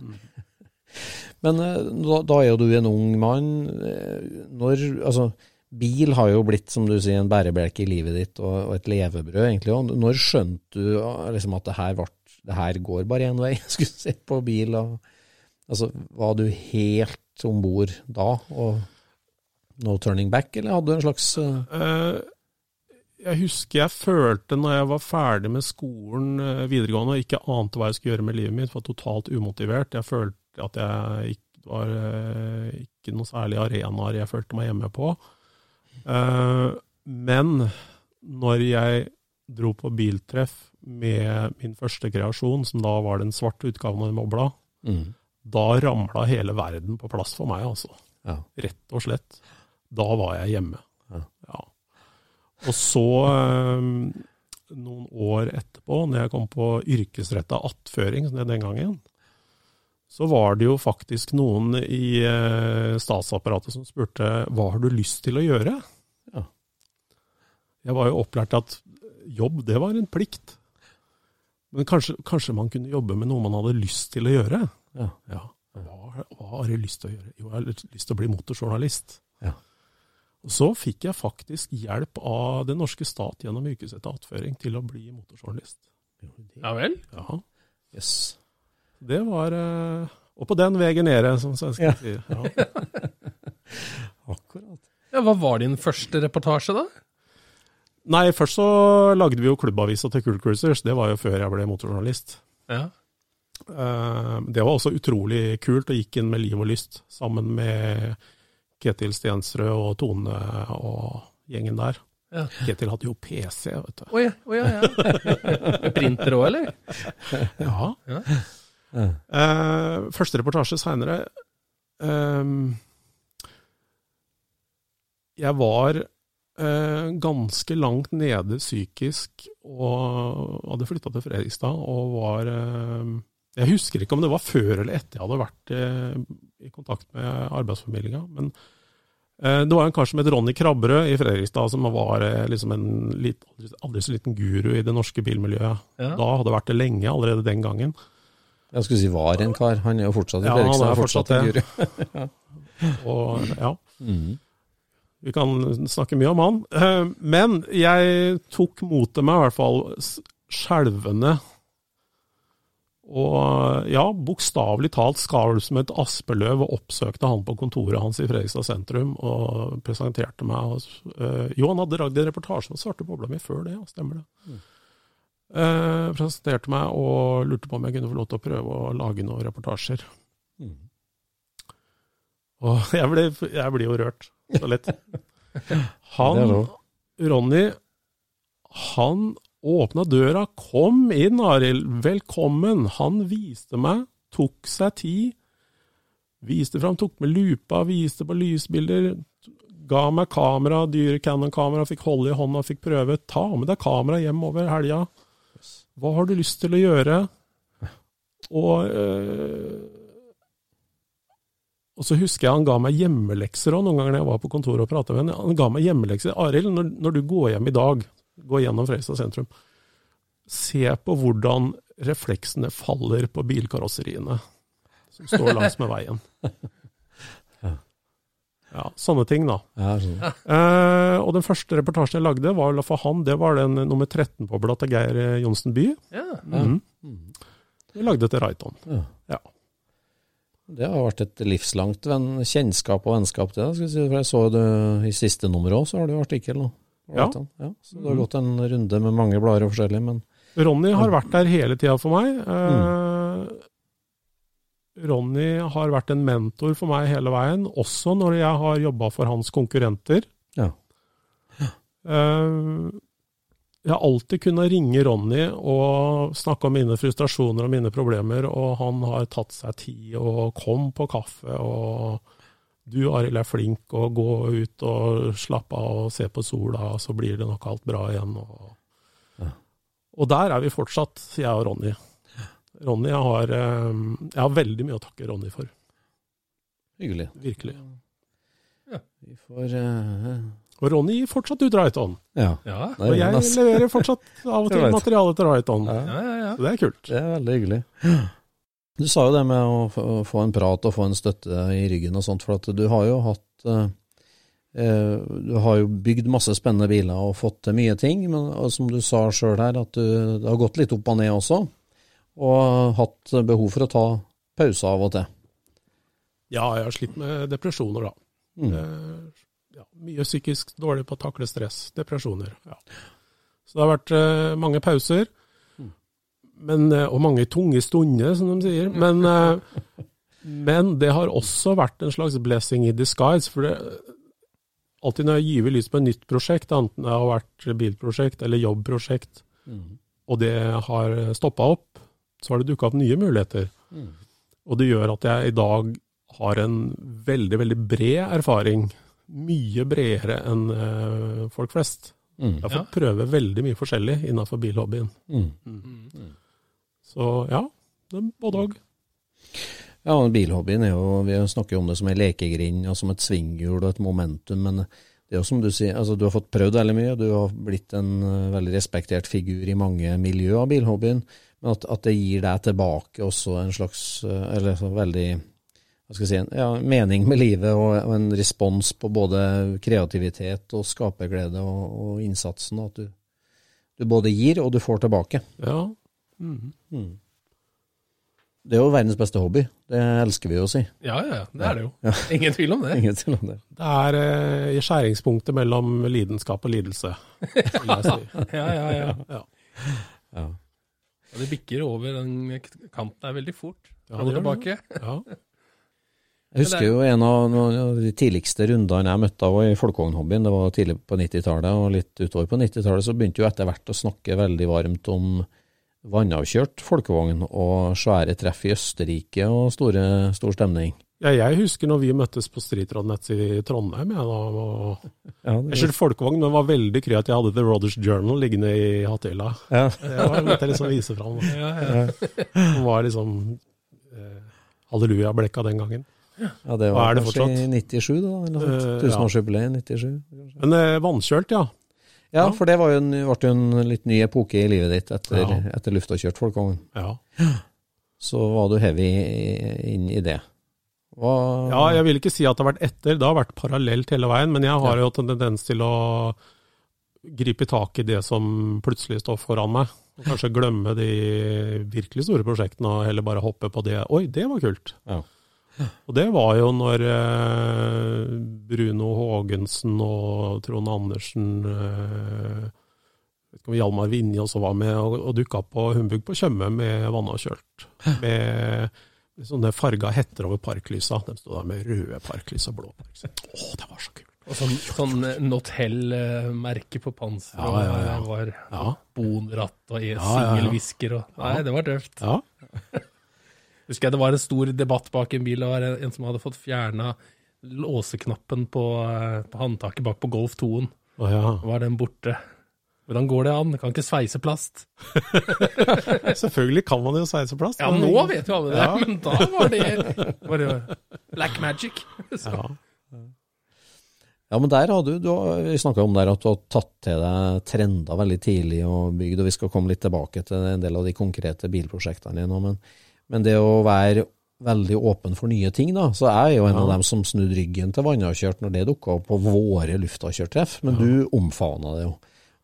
[SPEAKER 3] Men eh, da, da er jo du en ung mann. eh, Når, altså, bil har jo blitt, som du sier, en bærebjelke i livet ditt, og, og et levebrød, egentlig. Og når skjønte du eh, liksom, at det her, ble, det her går bare én vei, skulle se på bil? Og, altså, var du helt om bord da, og no turning back, eller hadde du en slags Eh,
[SPEAKER 4] jeg husker jeg følte når jeg var ferdig med skolen videregående og ikke ante hva jeg skulle gjøre med livet mitt, var totalt umotivert. Jeg følte at jeg ikke var eh, ikke noe særlig arenaer jeg følte meg hjemme på. Eh, men når jeg dro på biltreff med min første kreasjon, som da var den svarte utgaven av Mobla,
[SPEAKER 3] mm,
[SPEAKER 4] da ramla hele verden på plass for meg, altså.
[SPEAKER 3] ja.
[SPEAKER 4] Rett og slett. Da var jeg hjemme.
[SPEAKER 3] Ja.
[SPEAKER 4] Ja. Og så, eh, noen år etterpå, når jeg kom på yrkesretta attføring som det den gangen, så var det jo faktisk noen i eh, statsapparatet som spurte hva har du lyst til å gjøre?
[SPEAKER 3] Ja.
[SPEAKER 4] Jeg var jo opplært at jobb, det var en plikt. Men kanskje, kanskje man kunne jobbe med noe man hadde lyst til å gjøre?
[SPEAKER 3] Ja.
[SPEAKER 4] Ja. Hva, hva har jeg lyst til å gjøre? Jo, jeg har lyst til å bli motorjournalist.
[SPEAKER 3] Ja.
[SPEAKER 4] Og så fikk jeg faktisk hjelp av den norske stat gjennom yrkesrettet attføring til å bli motorjournalist.
[SPEAKER 5] Ja vel?
[SPEAKER 4] Ja.
[SPEAKER 3] Yes.
[SPEAKER 4] Det var eh, Og på den veien nede, som svenskene
[SPEAKER 3] Ja.
[SPEAKER 4] sier. Ja.
[SPEAKER 3] Akkurat.
[SPEAKER 5] Ja, Hva var din første reportasje, da?
[SPEAKER 4] Nei, først så lagde vi jo klubbavisa til Cool Cruisers. Det var jo før jeg ble motorjournalist.
[SPEAKER 5] Ja.
[SPEAKER 4] Eh, Det var også utrolig kult, og gikk inn med liv og lyst sammen med Ketil Stensrød og Tone og gjengen der.
[SPEAKER 5] Ja.
[SPEAKER 4] Ketil hadde jo PC, vet du.
[SPEAKER 5] Å ja, oi, ja, ja. Printer òg, eller?
[SPEAKER 4] Ja.
[SPEAKER 5] Ja.
[SPEAKER 4] Eh, første reportasje seinere Jeg var uh, ganske langt nede psykisk og hadde flytta til Fredrikstad og var eh, Jeg husker ikke om det var før eller etter jeg hadde vært eh, i kontakt med arbeidsformidlinga, men det var en kar som het Ronny Krabberød i Fredrikstad, som var liksom en litt, aldri så liten guru i det norske bilmiljøet.
[SPEAKER 5] Ja.
[SPEAKER 4] Da hadde vært det lenge, allerede den gangen.
[SPEAKER 3] Jeg skulle si var en kar. Han er jo fortsatt i
[SPEAKER 4] Ja, han er
[SPEAKER 3] fortsatt
[SPEAKER 4] fortsatt det.
[SPEAKER 3] guru.
[SPEAKER 4] Og ja,
[SPEAKER 3] Mm.
[SPEAKER 4] vi kan snakke mye om han. Eh, Men jeg tok mot til meg i hvert fall skjelvende og ja, bokstavelig talt skalv som et aspeløv og oppsøkte han på kontoret hans i Fredrikstad sentrum og presenterte meg. Og, eh, jo, han hadde lagd en reportasje om svarte bobla mi før det, ja, stemmer det. Eh, presenterte meg og lurte på om jeg kunne få lov til å prøve å lage noen reportasjer.
[SPEAKER 3] Mm.
[SPEAKER 4] Og jeg ble, jeg blir jo rørt så lett. Han. Ronny, han åpna døra. Kom inn, Arild. Velkommen. Han viste meg, tok seg tid. Viste fram, tok med lupa, viste på lysbilder. Ga meg kamera, dyre Canon-kamera, fikk holde i hånda, fikk prøve. Ta med deg kamera hjem over helga. Hva har du lyst til å gjøre? Og øh, og så husker jeg han ga meg hjemmelekser òg, noen ganger når jeg var på kontoret og pratet med henne. Han ga meg hjemmelekser. Arild, når, når du går hjem i dag, går gjennom Fredrikstad sentrum, se på hvordan refleksene faller på bilkarosseriene som står langs med veien. Ja, sånne ting, da.
[SPEAKER 3] Ja, sånn.
[SPEAKER 4] Eh, og den første reportasjen jeg lagde, var vel for han, det var den nummer 13-bobla til Geir eh, Johnsen By.
[SPEAKER 5] Ja.
[SPEAKER 4] Mhm. Vi lagde til Raiton.
[SPEAKER 3] Ja.
[SPEAKER 4] Ja.
[SPEAKER 3] Det har vært et livslangt venn, kjennskap og vennskap, det. Skal si. For jeg så det i siste nummer òg, så har du jo artikkel nå.
[SPEAKER 4] Ja.
[SPEAKER 3] ja. Så det har gått en runde med mange blader og forskjellig, men
[SPEAKER 4] Ronny har vært der hele tida for meg. Eh, Ronny har vært en mentor for meg hele veien, også når jeg har jobba for hans konkurrenter.
[SPEAKER 3] Ja.
[SPEAKER 4] ja. jeg har alltid kunnet ringe Ronny og snakke om mine frustrasjoner og mine problemer, og han har tatt seg tid og kom på kaffe. og du Arild er flink, og gå ut og slappe av og se på sola, så blir det nok alt bra igjen. Og,
[SPEAKER 3] Ja.
[SPEAKER 4] og der er vi fortsatt, jeg og Ronny. Ronny har, eh, Jeg har veldig mye å takke Ronny for,
[SPEAKER 3] hyggelig.
[SPEAKER 4] virkelig.
[SPEAKER 3] Vi får uh...
[SPEAKER 4] Og Ronny gir fortsatt ut Raiton.
[SPEAKER 3] Ja.
[SPEAKER 5] Ja.
[SPEAKER 4] Og jeg leverer fortsatt av og til materiale til Raiton.
[SPEAKER 3] Ja.
[SPEAKER 5] Ja, ja, ja.
[SPEAKER 4] Så det er kult.
[SPEAKER 3] Det er veldig hyggelig. Du sa jo det med å få- en prat og få en støtte i ryggen og sånt, for at du har jo hatt eh, eh, Du har jo bygd masse spennende biler og fått til mye ting, men som du sa sjøl her, at du, det har gått litt opp og ned også. Og hatt behov for å ta pauser av og til.
[SPEAKER 4] Ja, jeg har slitt med depresjoner, da.
[SPEAKER 3] Mm.
[SPEAKER 4] Eh, ja, mye psykisk dårlig på å takle stress, depresjoner. Ja. Så det har vært eh, mange pauser, men, eh, og mange tunge stunder, som de sier. Men, eh, men det har også vært en slags blessing in disguise. For det, alltid når jeg gyver lys på et nytt prosjekt, enten det har vært bilprosjekt eller jobbprosjekt,
[SPEAKER 3] Mm.
[SPEAKER 4] og det har stoppa opp, så har det dukka opp nye muligheter. Og det gjør at jeg i dag har en veldig, veldig bred erfaring mye bredere enn uh, folk flest.
[SPEAKER 3] Mm.
[SPEAKER 4] Jeg har fått prøve veldig mye forskjellig innenfor bilhobbyen.
[SPEAKER 3] Mm.
[SPEAKER 4] Så ja, det er både òg.
[SPEAKER 3] Ja, og bilhobbyen er jo, vi snakker jo om det som en lekegrind og som et svinghjul og et momentum, men det er jo som du sier, altså du har fått prøvd veldig mye, du har blitt en eh, veldig respektert figur i mange miljø av bilhobbyen, men at, at det gir deg tilbake også en slags, eh, eller så veldig, hva skal jeg si, en- ja, mening med livet og, og en respons på både kreativitet og skaperglede og, og innsatsen, at du, du både gir og du får tilbake.
[SPEAKER 4] Ja. Mhm.
[SPEAKER 3] Mm. Det er jo verdens beste hobby, det elsker vi å si.
[SPEAKER 5] Ja, ja, det er det jo. Ingen tvil om det.
[SPEAKER 3] Ingen tvil om det.
[SPEAKER 4] Det er eh, i skjæringspunktet mellom lidenskap og lidelse, vil jeg si.
[SPEAKER 5] Ja, ja, ja.
[SPEAKER 4] Ja.
[SPEAKER 3] Ja.
[SPEAKER 5] Og det bikker over den kanten der veldig fort.
[SPEAKER 4] Ja, det gjør
[SPEAKER 5] tilbake.
[SPEAKER 4] Ja.
[SPEAKER 3] Jeg husker jo en av av de tidligste rundene jeg møtte av i folkevognhobbyen, det var tidlig på 90-tallet, og litt utover på 90-tallet, så begynte jo etter hvert å snakke veldig varmt om vannavkjørt folkevogn og svære treff i Østerrike og store, stor stemning.
[SPEAKER 4] Ja, jeg husker når vi møttes på Streetrodnett i Trondheim. Jeg, da, og,
[SPEAKER 3] Ja,
[SPEAKER 4] jeg kjørte folkevogn, men var veldig kry at Jeg hadde The Rodders Journal liggende i hattehylla.
[SPEAKER 3] ja.
[SPEAKER 4] Det var måtte jeg liksom vise fram.
[SPEAKER 5] Ja, ja.
[SPEAKER 4] Det var liksom eh, halleluja-blekka den gangen.
[SPEAKER 3] ja, det var
[SPEAKER 4] det
[SPEAKER 3] kanskje i 97 da, eller noe sånt.
[SPEAKER 4] Eh.
[SPEAKER 3] Tusenårsjubileet i 97. kanskje.
[SPEAKER 4] Men eh, vannkjølt, ja.
[SPEAKER 3] Ja, for det var jo en, ble jo en litt ny epoke i livet ditt etter,
[SPEAKER 4] Ja.
[SPEAKER 3] etter luftavkjørt folkevogn.
[SPEAKER 4] ja.
[SPEAKER 3] Så var du heavy inn i det. Hva,
[SPEAKER 4] Ja, jeg vil ikke si at det har vært etter, det har vært parallelt hele veien, men jeg har jo hatt en tendens til å gripe tak i det som plutselig står foran meg, og kanskje glemme de virkelig store prosjektene og heller bare hoppe på det. Oi, det var kult.
[SPEAKER 3] Ja.
[SPEAKER 4] Og det var jo når eh, Bruno Haagensen og Trond Andersen eh, vet Hjalmar Vinje også var med og, og dukka på Humbug på Tjøme med vannavkjølt. Med sånne farga hetter over parklysa. De sto der med røde parklys og blå parklys. Å, det var så kult!
[SPEAKER 5] Og sånn, sånn eh, Not Hell-merke på panseret.
[SPEAKER 4] Ja, ja, ja.
[SPEAKER 5] og Det var
[SPEAKER 4] Ja.
[SPEAKER 5] bonratt og singelhvisker og Nei, det var tøft.
[SPEAKER 4] Ja.
[SPEAKER 5] Husker jeg det var en stor debatt bak en bil. Det var en som hadde fått fjerna låseknappen på, eh, på håndtaket bak på Golf 2-en.
[SPEAKER 4] Oh, ja.
[SPEAKER 5] Var den borte? Hvordan går det an? Kan ikke sveise plast.
[SPEAKER 4] Selvfølgelig kan man jo sveise plast.
[SPEAKER 5] Ja, nå vet jo alle det,
[SPEAKER 4] Ja.
[SPEAKER 5] men da var det, var det black magic. Så.
[SPEAKER 4] Ja.
[SPEAKER 3] Ja, men der har du, du har, vi snakka om der at du har tatt til deg trender veldig tidlig og bygd, og vi skal komme litt tilbake til en del av de konkrete bilprosjektene dine. Men, men det å være veldig åpen for nye ting, da, så jeg er jo en av dem som snudde ryggen til vannavkjørt når det dukka opp på våre luftavkjørtreff, men du omfavna det jo.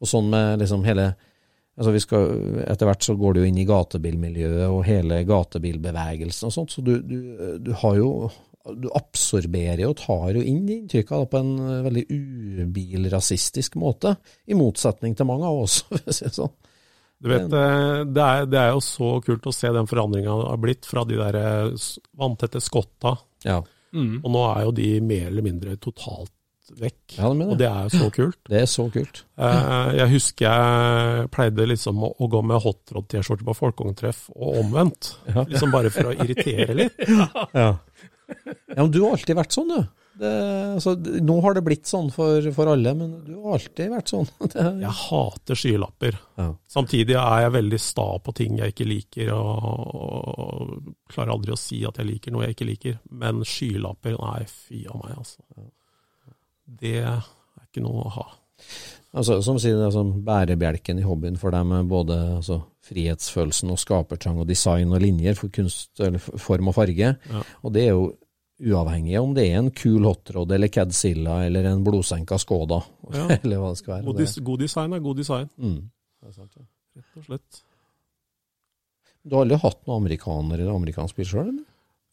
[SPEAKER 3] Og sånn med liksom hele altså vi skal, Etter hvert så går det jo inn i gatebilmiljøet og hele gatebilbevegelsen og sånt, så du, du, du har jo du absorberer og tar jo inn de inntrykka på en eh, veldig ubilrasistisk måte, i motsetning til mange av oss, for å si det sånn.
[SPEAKER 4] Du vet, eh, det er, det er jo så kult å se den forandringa har blitt fra de der eh, vanntette skotta,
[SPEAKER 3] Ja,
[SPEAKER 5] Mm.
[SPEAKER 4] og nå er jo de mer eller mindre totalt vekk.
[SPEAKER 3] ja det
[SPEAKER 4] Og det er jo så kult.
[SPEAKER 3] Det er så kult.
[SPEAKER 4] Eh, Jeg husker jeg pleide liksom å, å gå med hotrod-T-skjorte på folkeungtreff, og omvendt.
[SPEAKER 3] Ja.
[SPEAKER 4] Liksom bare for å irritere litt.
[SPEAKER 3] Ja. ja, men du har alltid vært sånn, du. Det, altså, nå har det blitt sånn for, for alle, men du har alltid vært sånn. Det,
[SPEAKER 4] Jeg hater skylapper.
[SPEAKER 3] ja.
[SPEAKER 4] Samtidig er jeg veldig sta på ting jeg ikke liker, og, og klarer aldri å si at jeg liker noe jeg ikke liker. Men skylapper, nei, fy av meg, altså. Det er ikke noe å ha.
[SPEAKER 3] Altså, som sier det er sånn bærebjelken i hobbyen for dem med både altså, frihetsfølelsen og skapertrang og design og linjer for kunst, eller form og farge.
[SPEAKER 4] Ja.
[SPEAKER 3] Og det er jo uavhengig om det er en kul hotrod eller Cadzilla eller en blodsenka Skoda,
[SPEAKER 4] Ja.
[SPEAKER 3] eller hva det skal være.
[SPEAKER 4] God, god design er god design,
[SPEAKER 3] mm. det er sant, ja.
[SPEAKER 4] rett og slett.
[SPEAKER 3] Du har aldri hatt noen amerikaner eller amerikansk bil sjøl, eller?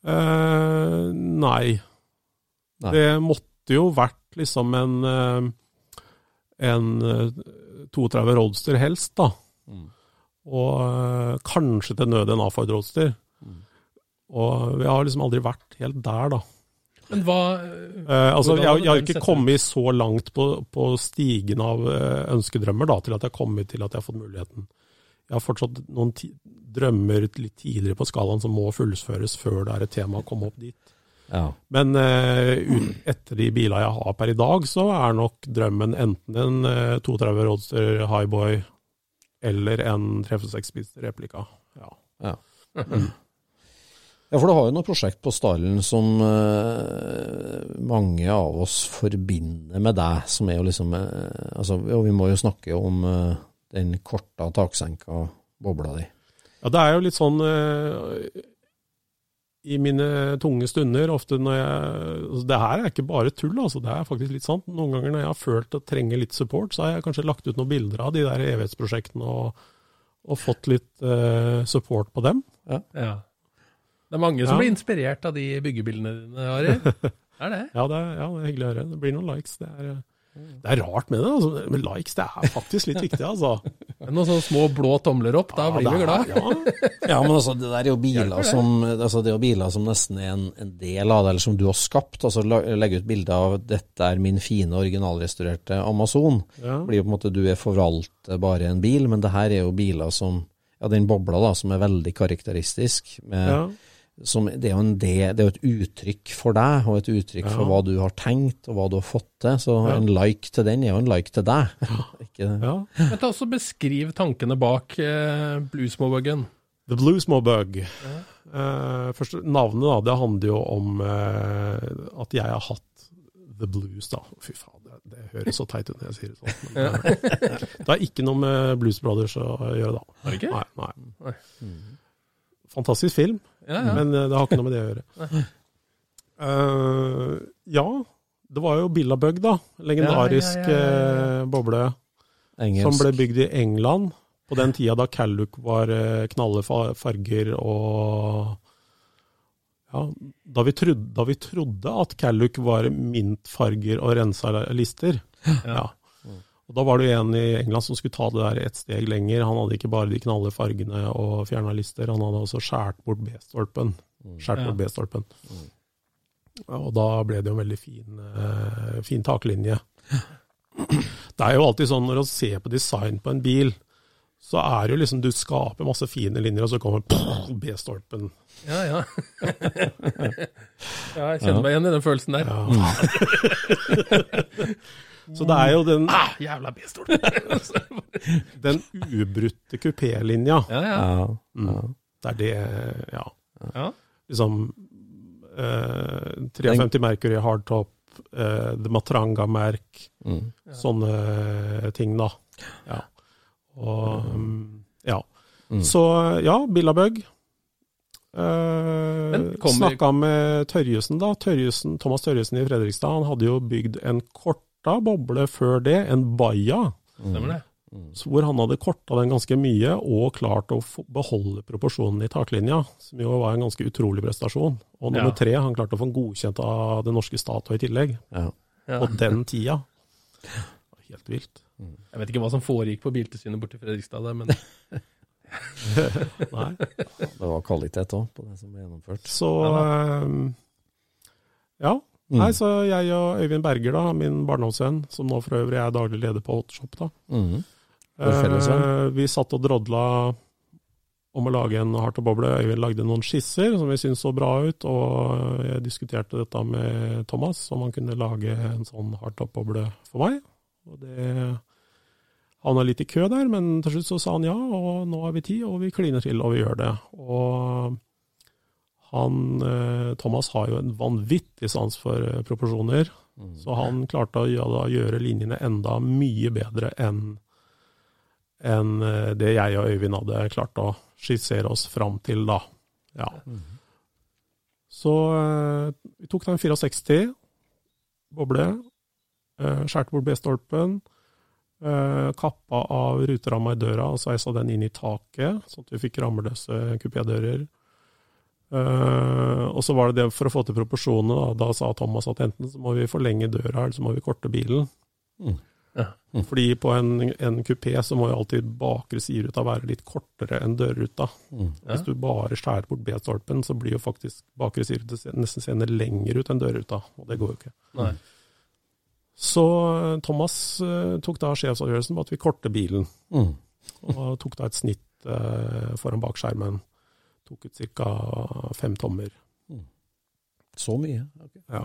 [SPEAKER 4] Eh, nei.
[SPEAKER 3] Nei.
[SPEAKER 4] Det måtte jo vært liksom en eh, en eh, 32 Roadster helst, da.
[SPEAKER 3] Mm.
[SPEAKER 4] Og eh, kanskje til nød en A-Ford Roadster.
[SPEAKER 3] Mm.
[SPEAKER 4] Og vi har liksom aldri vært helt der, da.
[SPEAKER 5] Men hva
[SPEAKER 4] Eh, altså, jeg, jeg har ikke kommet så langt på, på stigen av eh, ønskedrømmer da, til at jeg har kommet til at jeg har fått muligheten. Jeg har fortsatt noen ti drømmer litt tidligere på skalaen som må fullføres før det er et tema å komme opp dit.
[SPEAKER 3] Ja.
[SPEAKER 4] Men uh, etter de bilene jeg har per i dag, så er nok drømmen enten en uh, 32 Roadster Highboy eller en 346 Speedster replika. Ja.
[SPEAKER 3] Ja. Ja, for du har jo noe prosjekt på stallen som uh, mange av oss forbinder med deg, som er jo liksom eh, altså, Og vi må jo snakke om eh, den korta taksenka bobla di.
[SPEAKER 4] Ja, det er jo litt sånn eh, i mine tunge stunder, ofte når jeg altså Det her er ikke bare tull, altså. Det er faktisk litt sant. Noen ganger når jeg har følt at jeg trenger litt support, så har jeg kanskje lagt ut noen bilder av de der evighetsprosjektene og, og fått litt uh, support på dem.
[SPEAKER 5] Ja. Det er mange som
[SPEAKER 4] Ja.
[SPEAKER 5] blir inspirert av de byggebildene dine, Ari. Det er det.
[SPEAKER 4] Ja, det er, ja, det er hyggelig å høre. Det blir noen likes. Det er, eh, det er rart med det, altså. men likes det er faktisk litt viktig, altså.
[SPEAKER 5] Men Noen sånne små blå tomler opp, da
[SPEAKER 4] Ja,
[SPEAKER 5] blir vi
[SPEAKER 4] er-
[SPEAKER 5] glad.
[SPEAKER 4] Ja,
[SPEAKER 3] Ja, men altså, det der er jo biler som altså, Det er jo biler som nesten er en, en del av det, eller som du har skapt. Altså legge ut bilde av 'dette er min fine, originalrestaurerte Amazon'.
[SPEAKER 4] ja.
[SPEAKER 3] Blir jo på en måte du er forvalter bare en bil, men det her er jo biler som Ja, den bobla da, som er veldig karakteristisk. Med,
[SPEAKER 4] ja.
[SPEAKER 3] Som, det er jo en del, det er jo et uttrykk for deg, og et uttrykk for hva du har tenkt, og hva du har fått til. Så
[SPEAKER 4] Ja.
[SPEAKER 3] en like til den er jo en like til deg. Ikke,
[SPEAKER 4] ja.
[SPEAKER 5] Men ta også Beskriv tankene bak eh, Bluesmobuggen.
[SPEAKER 4] The Blue Small Bug. Eh, først, navnet da, det handler jo om eh, at jeg har hatt The Blues, da. Fy faen, det, det høres så teit ut når jeg sier det sånn. Men, det har ikke noe med Blues Brothers å gjøre, da.
[SPEAKER 5] Har det ikke?
[SPEAKER 4] Nei, nei.
[SPEAKER 5] Nei.
[SPEAKER 4] Fantastisk film,
[SPEAKER 5] Ja, ja.
[SPEAKER 4] men eh, det har ikke noe med det å gjøre. Uh, ja, det var jo Billabug, da. Legendarisk
[SPEAKER 5] Ja, ja, ja, ja, ja.
[SPEAKER 4] eh, boble.
[SPEAKER 3] engelsk.
[SPEAKER 4] Som ble bygd i England på den tida da Calluc var eh, knalle farger og ja, da vi, trodde, da vi trodde at Calluc var mintfarger og rensa lister. Ja. Og Da var det en i England som skulle ta det der et steg lenger. Han hadde ikke bare de knalle fargene og fjerna lister, han hadde også skåret bort B-stolpen. Skjært bort B-stolpen. Og da ble det jo en veldig fin, eh, fin taklinje. Det er jo alltid sånn når man ser på design på en bil, så er det jo liksom du skaper masse fine linjer, og så kommer B-stolpen.
[SPEAKER 5] Ja, ja. ja, jeg kjenner meg igjen i den følelsen der.
[SPEAKER 4] Så det er jo den,
[SPEAKER 5] Ah, jævla B-stol!
[SPEAKER 4] den ubrutte kupélinja.
[SPEAKER 5] ja, ja.
[SPEAKER 3] Ja,
[SPEAKER 4] ja. Det er det, ja.
[SPEAKER 5] ja.
[SPEAKER 4] Liksom eh, 53 Mercury hardtop, eh, The Matranga-merk,
[SPEAKER 3] mm.
[SPEAKER 4] sånne ting, da. Ja. Og mm, ja.
[SPEAKER 3] Mm.
[SPEAKER 4] Så ja, Billabug. Uh,
[SPEAKER 5] kommer-
[SPEAKER 4] Snakka med Tørjesen, da. Tørjesen, Thomas Tørjesen i Fredrikstad. Han hadde jo bygd en korta boble før det, en Baia.
[SPEAKER 5] Stemmer det.
[SPEAKER 4] så Hvor han hadde korta den ganske mye, og klart å beholde proporsjonen i taklinja. Som jo var en ganske utrolig prestasjon. Og nummer
[SPEAKER 5] Ja.
[SPEAKER 4] tre, han klarte å få den godkjent av det norske Statoil i tillegg.
[SPEAKER 3] ja.
[SPEAKER 5] Ja.
[SPEAKER 4] På den tida. Det var Helt vilt.
[SPEAKER 5] Jeg vet ikke hva som foregikk på Biltilsynet borte i Fredrikstad, der, men
[SPEAKER 4] Nei.
[SPEAKER 3] Det var kvalitet òg på det som ble gjennomført.
[SPEAKER 4] Så
[SPEAKER 5] ja.
[SPEAKER 3] Mm.
[SPEAKER 4] Nei, så jeg og Øyvind Berger, da, min barndomsvenn, som nå for øvrig er daglig leder på Hotshop, da.
[SPEAKER 3] Mm.
[SPEAKER 4] Eh, vi satt og drodla om å lage en Harto-boble. Øyvind lagde noen skisser som vi syntes så bra ut, og jeg diskuterte dette med Thomas, om han kunne lage en sånn hardtop-boble for meg. Og det havna litt i kø der, men til slutt så sa han ja, og nå har vi tid, og vi kliner til, og vi gjør det. Og han, eh, Thomas har jo en vanvittig sans for proporsjoner, proporsjoner, så han klarte å gjøre, gjøre linjene enda mye bedre enn enn eh, det jeg og Øyvind hadde klart å skissere oss fram til da. Ja. Så eh, vi tok den 64, boble, skjært skjærte bort B-stolpen, eh, kappa av ruteramma i døra og sveisa den inn i taket, sånn at vi fikk rammeløse kupédører. Eh, og så var det det for å få til proporsjonene, da, da sa Thomas at enten så må vi forlenge døra, eller så må vi korte bilen.
[SPEAKER 3] Mm.
[SPEAKER 5] Ja.
[SPEAKER 4] Fordi på en, en kupé så må jo alltid bakre sideruta være litt kortere enn dørruta.
[SPEAKER 3] Mm.
[SPEAKER 5] Ja.
[SPEAKER 4] Hvis du bare skjærer bort B-stolpen, så blir jo faktisk bakre sideruta nesten seende lenger ut enn dørruta, og det går jo ikke.
[SPEAKER 5] Nei.
[SPEAKER 4] Så eh, Thomas uh, tok da sjefsavgjørelsen på at vi korter bilen,
[SPEAKER 3] Mm.
[SPEAKER 4] og tok da et snitt uh, foran bakskjermen. Tok ut ca. fem tommer.
[SPEAKER 3] Så mye? Okay.
[SPEAKER 4] Ja.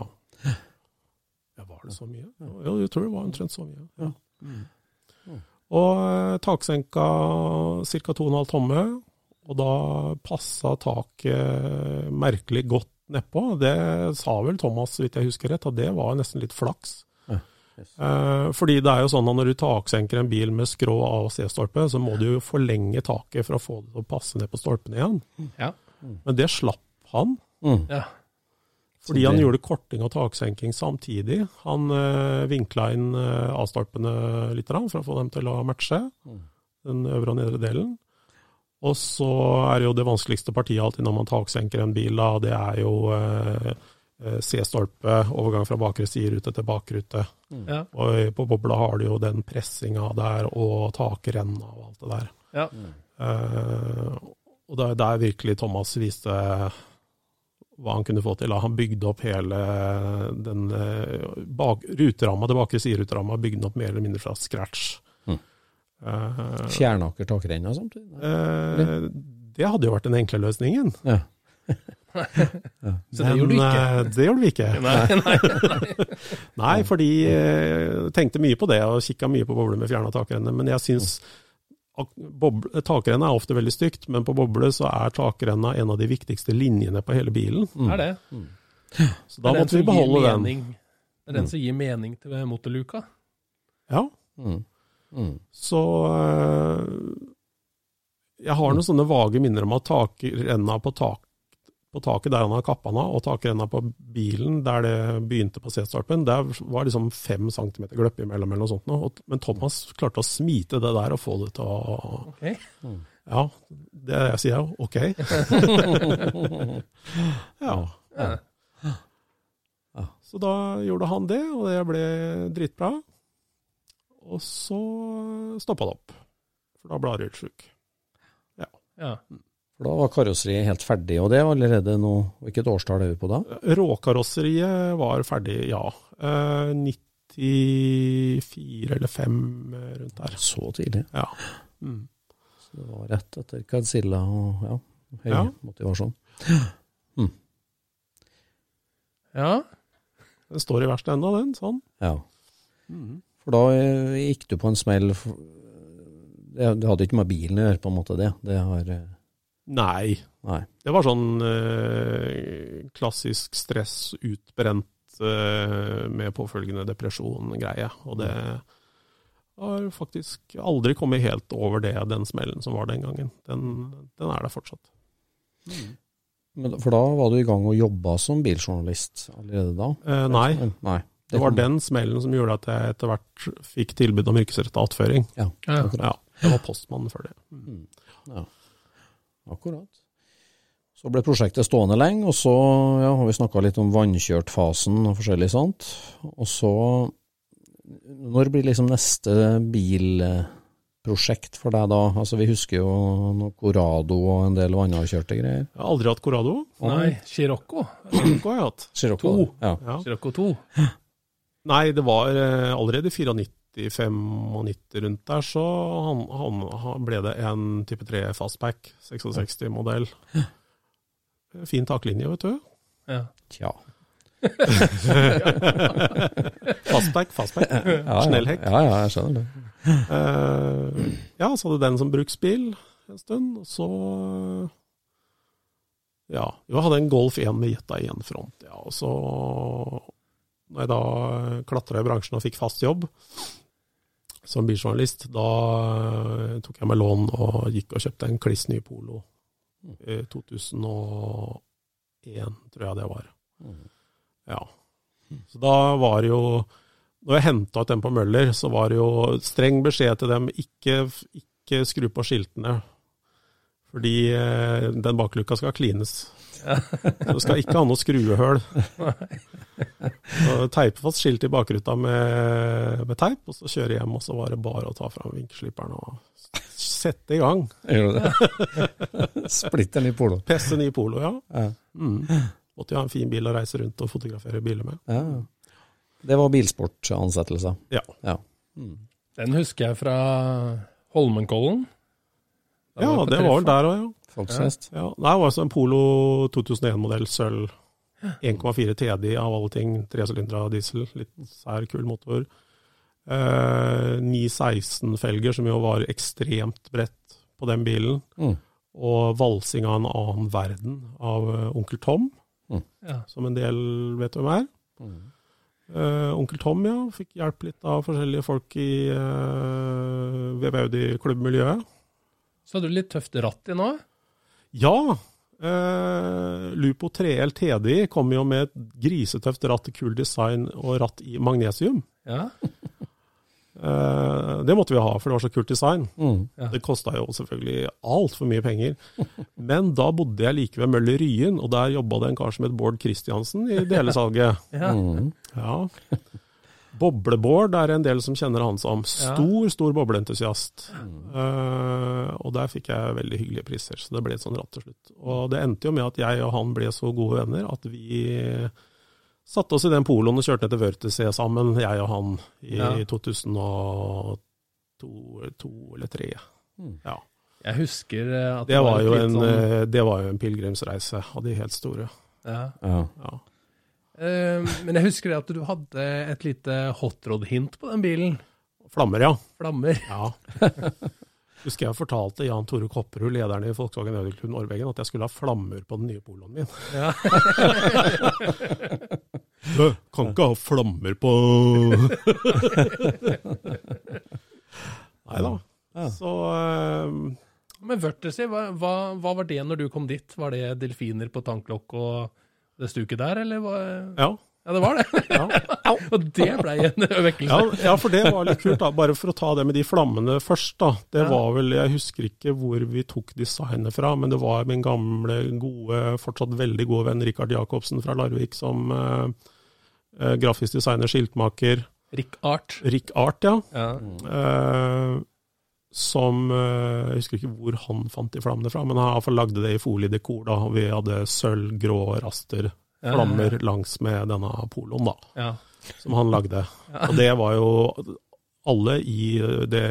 [SPEAKER 4] ja, var det så mye? Ja, jeg tror det var omtrent så mye. Ja. Mm. Og eh, taksenka ca. 2,5 tomme, og da passa taket merkelig godt nedpå. Det sa vel Thomas, så vidt jeg husker rett, at det var nesten litt flaks.
[SPEAKER 3] Yes.
[SPEAKER 4] Eh, fordi det er jo sånn at når du taksenker en bil med skrå A- og C-stolpe, så må du jo forlenge taket for å få det til å passe ned på stolpene igjen.
[SPEAKER 5] Ja.
[SPEAKER 4] Men det slapp han.
[SPEAKER 3] Mm.
[SPEAKER 5] ja.
[SPEAKER 4] Fordi han gjorde korting og taksenking samtidig. Han øh, vinkla inn øh, A-stolpene litt for å få dem til å matche,
[SPEAKER 3] Mm.
[SPEAKER 4] den øvre og nedre delen. Og så er jo det vanskeligste partiet alltid når man taksenker en bil, da, det er jo øh, C-stolpe, overgang fra bakre siderute til bakrute.
[SPEAKER 5] Ja.
[SPEAKER 4] Og på bobla har du jo den pressinga der, og takrenna og alt det der.
[SPEAKER 5] Ja.
[SPEAKER 4] Uh, og det er der virkelig Thomas viste hva han kunne få til. Han bygde opp hele den eh, bak, ruteramma, det bakre sideruteramma, bygde den opp mer eller mindre fra scratch.
[SPEAKER 3] Mm.
[SPEAKER 4] Uh,
[SPEAKER 3] Fjernaker takrenna samtidig?
[SPEAKER 4] Uh, det hadde jo vært den enkle løsningen.
[SPEAKER 3] Ja.
[SPEAKER 5] Så det gjorde du ikke?
[SPEAKER 4] eh, det gjorde vi ikke.
[SPEAKER 5] Nei, nei.
[SPEAKER 4] Nei, fordi jeg tenkte mye på det og kikka mye på bobler med fjerna takrenne. Men jeg syns takrenna er ofte veldig stygt, men på boble så er takrenna en av de viktigste linjene på hele bilen.
[SPEAKER 3] Mm.
[SPEAKER 5] Er det?
[SPEAKER 4] Så da måtte vi beholde den.
[SPEAKER 5] mening. Det er den som gir mening til motorluka.
[SPEAKER 4] Ja,
[SPEAKER 3] Mm. Mm.
[SPEAKER 4] så øh, Jeg har noen sånne vage minner om at takrenna på, tak, på taket der han har kappa den av, og takrenna på bilen der det begynte på C-stolpen, der var liksom fem centimeter gløpp imellom eller noe sånt. nå. Og- Men Thomas klarte å smite det der og få det til å
[SPEAKER 5] okay.
[SPEAKER 4] Ja, det jeg sier jo ok. ja.
[SPEAKER 5] Ja.
[SPEAKER 4] Så da gjorde han det, og det ble dritbra. Og så stoppa det opp, for da ble Arild sjuk.
[SPEAKER 5] Ja. Ja.
[SPEAKER 3] For da var karosseriet helt ferdig, og det var allerede nå Hvilket årstall er vi på da?
[SPEAKER 4] Råkarosseriet var ferdig, ja. Eh, 94 eller 5 rundt der.
[SPEAKER 3] Så tidlig.
[SPEAKER 4] Ja. Mm.
[SPEAKER 3] Så det var rett etter Cadzilla og ja, høy
[SPEAKER 4] Ja.
[SPEAKER 3] motivasjon.
[SPEAKER 5] ja.
[SPEAKER 4] Den står i verkstedet ennå, den. Sånn.
[SPEAKER 3] Ja.
[SPEAKER 4] Mm.
[SPEAKER 3] For da eh, gikk du på en smell Det, hadde ikke med bilen å gjøre, på en måte, det. Det har eh,
[SPEAKER 4] Nei.
[SPEAKER 3] Nei.
[SPEAKER 4] Det var sånn eh, klassisk stress, utbrent eh, med påfølgende depresjon-greie. Og det har faktisk aldri kommet helt over det, den smellen som var den gangen. Den, den er der fortsatt.
[SPEAKER 3] Men, for da var du i gang og jobba som biljournalist allerede da?
[SPEAKER 4] Eh, nei,
[SPEAKER 3] Nei.
[SPEAKER 4] det var den smellen som gjorde at jeg etter hvert fikk tilbud om yrkesrettet attføring.
[SPEAKER 3] Ja,
[SPEAKER 5] Ja.
[SPEAKER 4] Ja, jeg var postmannen før det.
[SPEAKER 3] Mm. Ja. Akkurat. Så ble prosjektet stående lenge, og så ja, har vi snakka litt om vannkjørtfasen og forskjellig sånt. Og så Når blir liksom neste bilprosjekt for deg da? Altså Vi husker jo noe Corado og en del vannkjørte greier.
[SPEAKER 4] Jeg har aldri hatt Corrado.
[SPEAKER 5] Oh, nei, Chirocco.
[SPEAKER 4] Chirocco har jeg hatt.
[SPEAKER 3] Chirocco,
[SPEAKER 5] to.
[SPEAKER 3] Ja.
[SPEAKER 4] Ja.
[SPEAKER 5] 2.
[SPEAKER 4] Nei, det var eh, allerede 94 90-95 rundt der, så han, han, han ble det en type 3 fastback, 66-modell. Fin taklinje, vet du.
[SPEAKER 5] Ja.
[SPEAKER 3] Tja.
[SPEAKER 4] fastback, fastback.
[SPEAKER 3] Ja, ja.
[SPEAKER 4] Snellhekk.
[SPEAKER 3] Ja, ja, jeg skjønner det.
[SPEAKER 4] Uh, ja, så hadde den som bruksbil en stund, og så Ja. Jo, jeg hadde en Golf 1 med jetta i én front, ja. Og så, når jeg da klatra i bransjen og fikk fast jobb, som biljournalist, da eh, tok jeg meg lån og gikk og kjøpte en kliss ny Polo 2001, tror jeg det var. Ja. Så da var det jo Når jeg henta ut den på Møller, så var det jo streng beskjed til dem ikke, ikke skru på skiltene. Fordi eh, den bakluka skal klines. Så skal ikke ha noe skruehull. Teipe fast skilt i bakruta med, med teip, og så kjøre hjem. Og så var det bare å ta fram vinkelslipperen og sette i gang.
[SPEAKER 3] Gjør du det? Splitter ny polo.
[SPEAKER 4] Pesse ny Polo, ja.
[SPEAKER 3] Ja.
[SPEAKER 4] Mm. Måtte jo ha en fin bil å reise rundt og fotografere biler med.
[SPEAKER 3] Ja. Det var bilsportansettelser.
[SPEAKER 4] Ja.
[SPEAKER 3] Ja. Mm.
[SPEAKER 5] Den husker jeg fra Holmenkollen. Da
[SPEAKER 4] Ja,
[SPEAKER 5] var
[SPEAKER 4] det var vel der òg, ja.
[SPEAKER 3] Folksfest.
[SPEAKER 4] ja. Nei, det var altså en Polo 2001-modell sølv. 1,4 TDI av alle ting, Tresylindra diesel, litt sær, kul motor. Eh, 916-felger, som jo var ekstremt bredt på den bilen.
[SPEAKER 3] Mm.
[SPEAKER 4] Og valsing av en annen verden av eh, onkel Tom,
[SPEAKER 5] Ja.
[SPEAKER 4] som en del vet hvem er. Eh, onkel Tom, ja. Fikk hjelp litt av forskjellige folk i uh, Audi-klubbmiljøet.
[SPEAKER 5] Så hadde du litt tøft ratt i nå?
[SPEAKER 4] Ja! eh, Lupo 3L TDI kom jo med et grisetøft ratt, kul design og ratt i magnesium.
[SPEAKER 5] Ja.
[SPEAKER 4] Eh, det måtte vi ha, for det var så kult design.
[SPEAKER 3] Mm.
[SPEAKER 5] Ja.
[SPEAKER 4] Det kosta jo selvfølgelig altfor mye penger. Men da bodde jeg like ved Møller Ryen, og der jobba det en kar som het Bård Christiansen i delesalget.
[SPEAKER 5] ja.
[SPEAKER 3] Mm.
[SPEAKER 4] Ja. Boblebård er en del som kjenner han som. Stor, stor bobleentusiast. Eh, og der fikk jeg veldig hyggelige priser, så det ble et sånn ratt til slutt. Og det endte jo med at jeg og han ble så gode venner at vi satte oss i den poloen og kjørte ned til Wörthersee sammen, jeg og han, i
[SPEAKER 5] Ja.
[SPEAKER 4] 2002 to eller 2003.
[SPEAKER 3] Mm.
[SPEAKER 4] Ja.
[SPEAKER 5] Jeg husker eh, at
[SPEAKER 4] Det var, jo
[SPEAKER 5] litt
[SPEAKER 4] en,
[SPEAKER 5] sånn-
[SPEAKER 4] eh, det var jo en pilegrimsreise av de helt store.
[SPEAKER 5] ja.
[SPEAKER 3] Ja.
[SPEAKER 4] Ja.
[SPEAKER 5] Eh, Men jeg husker det at du hadde et lite hotrod-hint på den bilen.
[SPEAKER 4] Flammer, ja.
[SPEAKER 5] Flammer.
[SPEAKER 4] Ja. Husker jeg fortalte Jan Tore Kopperud, lederen i Volkswagen Ødelklub Norwegen, at jeg skulle ha flammer på den nye poloen min.
[SPEAKER 5] Ja.
[SPEAKER 4] Du, kan ikke ha flammer på Nei da.
[SPEAKER 3] Ja.
[SPEAKER 4] Så um...
[SPEAKER 5] Men hva, hva, hva var det når du kom dit? Var det delfiner på tanklokk og det stuket der, eller hva?
[SPEAKER 4] ja.
[SPEAKER 5] Ja, det var det.
[SPEAKER 4] Ja.
[SPEAKER 5] og det blei en vekkelse.
[SPEAKER 4] Ja, ja, for det var litt kult. da. Bare for å ta det med de flammene først. da. Det
[SPEAKER 5] Ja.
[SPEAKER 4] var vel, Jeg husker ikke hvor vi tok designet fra, men det var min gamle, gode, fortsatt veldig gode venn Rikard Jacobsen fra Larvik som eh, eh, grafisk designer, skiltmaker.
[SPEAKER 5] Rick Art.
[SPEAKER 4] Rick Art, ja.
[SPEAKER 5] Ja.
[SPEAKER 4] Eh, som eh, Jeg husker ikke hvor han fant de flammene fra, men han lagde det i foliedekor. da, og Vi hadde sølv, grå raster,
[SPEAKER 5] Ja,
[SPEAKER 4] flammer langs med denne poloen, da,
[SPEAKER 5] Ja.
[SPEAKER 4] som han lagde. Og det var jo alle i det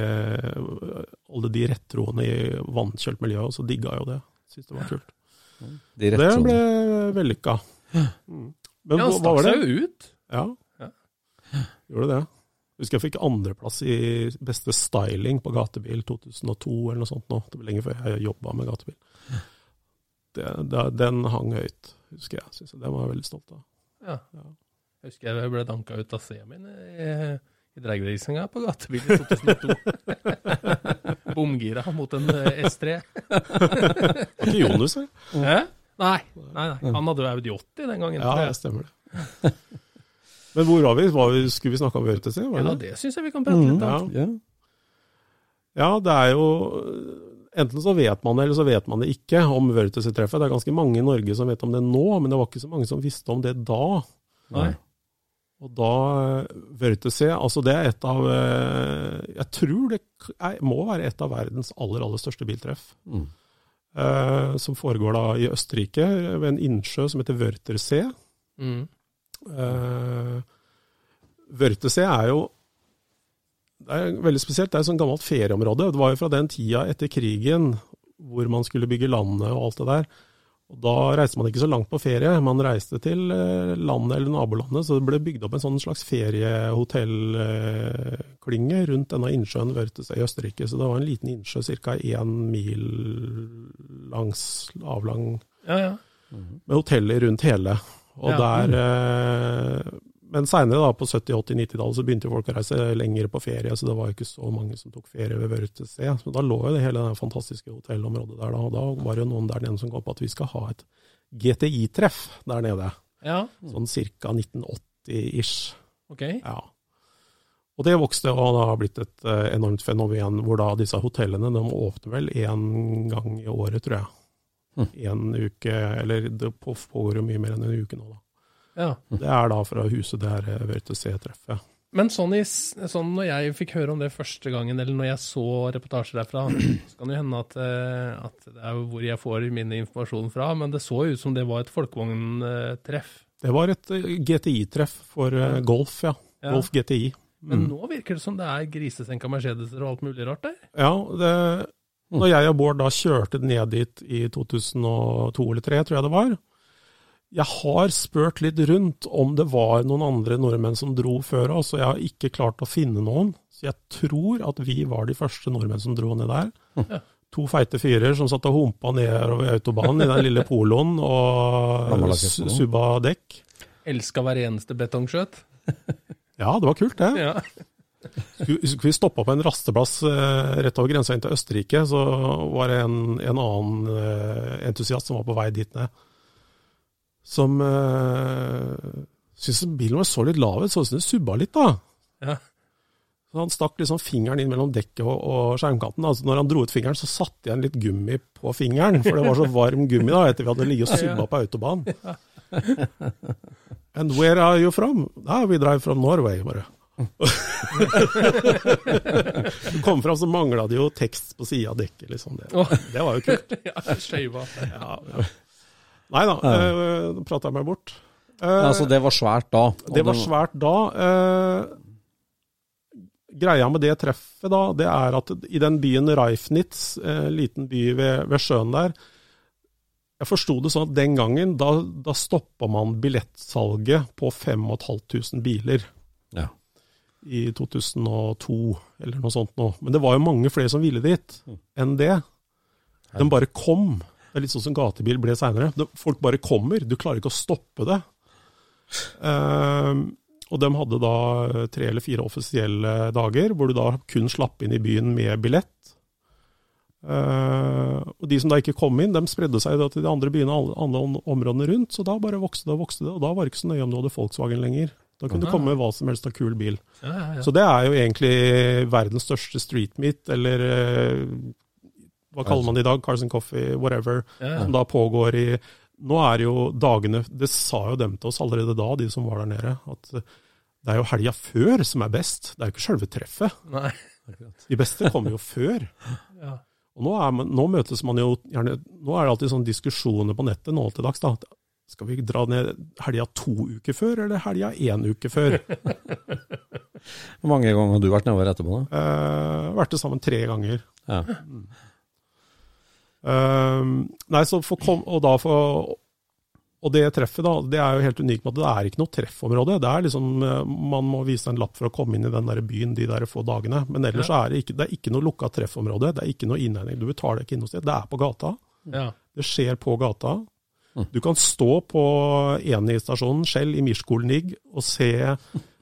[SPEAKER 4] Alle de rettroende i vannkjølt miljø også digga jo det. Syns det var kult.
[SPEAKER 3] De
[SPEAKER 4] Det ble vellykka. Mm. Men
[SPEAKER 5] ja,
[SPEAKER 4] hva,
[SPEAKER 5] stakk
[SPEAKER 4] var det?
[SPEAKER 5] seg jo ut.
[SPEAKER 4] Ja.
[SPEAKER 5] Ja.
[SPEAKER 4] Gjorde det. Husker jeg fikk andreplass i beste styling på gatebil 2002 eller noe sånt nå. Det var lenge før jeg jobba med gatebil. Det, det, den hang høyt, husker jeg. Synes jeg. Det var jeg veldig stolt av.
[SPEAKER 5] Ja.
[SPEAKER 4] Ja.
[SPEAKER 5] Jeg husker jeg ble danka ut av semien i, i dragracinga på gatebil i 2002. Bomgira mot en eh, S3.
[SPEAKER 4] Var ikke Jonas, eller?
[SPEAKER 5] Nei, nei, nei. Han hadde jo Audi 80 den gangen.
[SPEAKER 4] Ja, det stemmer det. Men hvor var vi? Var vi skulle vi snakke om var
[SPEAKER 5] Ja,
[SPEAKER 4] det det?
[SPEAKER 5] syns jeg vi kan prate litt om.
[SPEAKER 4] Ja.
[SPEAKER 3] Ja.
[SPEAKER 4] Ja, det er jo Enten så vet man det, eller så vet man det ikke om Wörthersee-treffet. Det er ganske mange i Norge som vet om det nå, men det var ikke så mange som visste om det da.
[SPEAKER 5] Nei.
[SPEAKER 4] Og da Vørtese, altså det er et av eh, Jeg tror det er, må være et av verdens aller, aller største biltreff.
[SPEAKER 3] Mm.
[SPEAKER 4] Eh, som foregår da i Østerrike, ved en innsjø som heter Wörthersee.
[SPEAKER 5] Mm.
[SPEAKER 4] Uh, Vørtesee er jo det er veldig spesielt. Det er et sånt gammelt ferieområde. Det var jo fra den tida etter krigen hvor man skulle bygge landet og alt det der. Og Da reiste man ikke så langt på ferie, man reiste til eh, landet eller nabolandet. Så det ble bygd opp en sånn slags feriehotellklynge rundt denne innsjøen Wörthersee i Østerrike. Så det var en liten innsjø, ca. én mil langs, avlang
[SPEAKER 5] Ja, ja.
[SPEAKER 4] med hoteller rundt hele. Og
[SPEAKER 5] Ja.
[SPEAKER 4] der, eh, men seinere, på 70-, 80-, 90-tallet, så begynte folk å reise lenger på ferie, så det var ikke så mange som tok ferie ved Wörthersee. Så da lå jo det hele det fantastiske hotellområdet der, da. Og da var det jo noen der nede som kom på at vi skal ha et GTI-treff der nede.
[SPEAKER 5] ja.
[SPEAKER 4] Sånn ca. 1980-ish.
[SPEAKER 5] Ok.
[SPEAKER 4] Ja. Og det vokste og det har blitt et eh, enormt fenomen, hvor da disse hotellene de åpner vel én gang i året, tror jeg. En uke, eller det pågår jo mye mer enn en uke nå, da.
[SPEAKER 5] Ja.
[SPEAKER 4] Det er da fra huset huse det her VTC-treffet.
[SPEAKER 5] Men sånn, i, sånn når jeg fikk høre om det første gangen, eller når jeg så reportasjer derfra, så kan det hende at, eh, at det er hvor jeg får min informasjon fra, men det så ut som det var et folkevogntreff.
[SPEAKER 4] Det var et eh, GTI-treff for eh, Golf, ja.
[SPEAKER 5] Ja.
[SPEAKER 4] Golf GTI.
[SPEAKER 5] Men
[SPEAKER 4] Mm.
[SPEAKER 5] nå virker det som det er grisesenka Mercedeser og alt mulig rart der.
[SPEAKER 4] Ja, det, når jeg og Bård da kjørte ned dit i 2002 eller 2003, tror jeg det var, Jeg har spurt litt rundt om det var noen andre nordmenn som dro før oss, og jeg har ikke klart å finne noen. Så jeg tror at vi var de første nordmenn som dro ned der. To feite fyrer som satt og humpa nedover autobanen i den lille poloen og subba dekk.
[SPEAKER 5] Elska hver eneste betongskjøt.
[SPEAKER 4] Ja, det var kult, det.
[SPEAKER 5] Ja.
[SPEAKER 4] Skulle, skulle vi stoppa på en rasteplass eh, rett over grensa inn til Østerrike, så var det en, en annen eh, entusiast som var på vei dit ned, som eh, syntes bilen var så litt lav ut, så ut som det subba litt, da.
[SPEAKER 5] Ja.
[SPEAKER 4] Så han stakk liksom fingeren inn mellom dekket og, og skjermkanten. Altså når han dro ut fingeren, så satte igjen litt gummi på fingeren, for det var så varm gummi da, etter vi hadde ligget og subba på autobanen. And where are you from? Ah, we drive from Norway, bare. Du kom fram, så mangla det jo tekst på sida av dekket, liksom. Det, det var jo kult.
[SPEAKER 5] ja.
[SPEAKER 4] Ja, ja. Nei da, eh, nå prata jeg meg bort. Eh,
[SPEAKER 3] Altså, det var svært da.
[SPEAKER 4] det var svært da. Eh, greia med det treffet da, det er at i den byen Reifnitz, eh, liten by ved, ved sjøen der, jeg forsto det sånn at den gangen, da, da stoppa man billettsalget på 5500 biler
[SPEAKER 3] Ja.
[SPEAKER 4] I 2002, eller noe sånt nå. Men det var jo mange flere som ville dit enn det. De bare kom. Det er litt sånn som gatebil ble seinere. Folk bare kommer. Du klarer ikke å stoppe det. Ehm, og de hadde da tre eller fire offisielle dager, hvor du da kun slapp inn i byen med billett. Uh, og de som da ikke kom inn, de spredde seg til de andre byene, alle andre områdene rundt. Så da bare vokste det og vokste det, og da var det ikke så nøye om du hadde Volkswagen lenger. Da kunne du komme med hva som helst av kul bil.
[SPEAKER 5] Ja, ja, ja.
[SPEAKER 4] Så det er jo egentlig verdens største street meet, eller eh, hva kaller man det i dag? Cars and Coffee, whatever.
[SPEAKER 5] Ja, ja.
[SPEAKER 4] Som da pågår i Nå er jo dagene Det sa jo dem til oss allerede da, de som var der nede, at det er jo helga før som er best. Det er jo ikke sjølve treffet.
[SPEAKER 5] Nei.
[SPEAKER 4] De beste kommer jo før.
[SPEAKER 5] Ja.
[SPEAKER 4] Og nå, er man, nå møtes man jo gjerne Nå er det alltid sånne diskusjoner på nettet nå til dags. da. Skal vi dra ned helga to uker før, eller helga én uke før?
[SPEAKER 3] Hvor mange ganger har du vært nedover etterpå? da?
[SPEAKER 4] Eh, vært det sammen tre ganger.
[SPEAKER 3] Ja.
[SPEAKER 4] Ehm, nei, så for kom, og da for og det treffet, da, det er jo helt unikt med at det er ikke noe treffområde. Det er liksom, eh, Man må vise en lapp for å komme inn i den der byen de der få dagene. Men ellers er det ikke, det er ikke noe lukka treffområde. Det er ikke noe innhegning. Du betaler ikke inn noe sted. Det er på gata.
[SPEAKER 5] Ja.
[SPEAKER 4] Det skjer på gata. Du kan stå på Eni-stasjonen, Shell i Mirskolenig, og se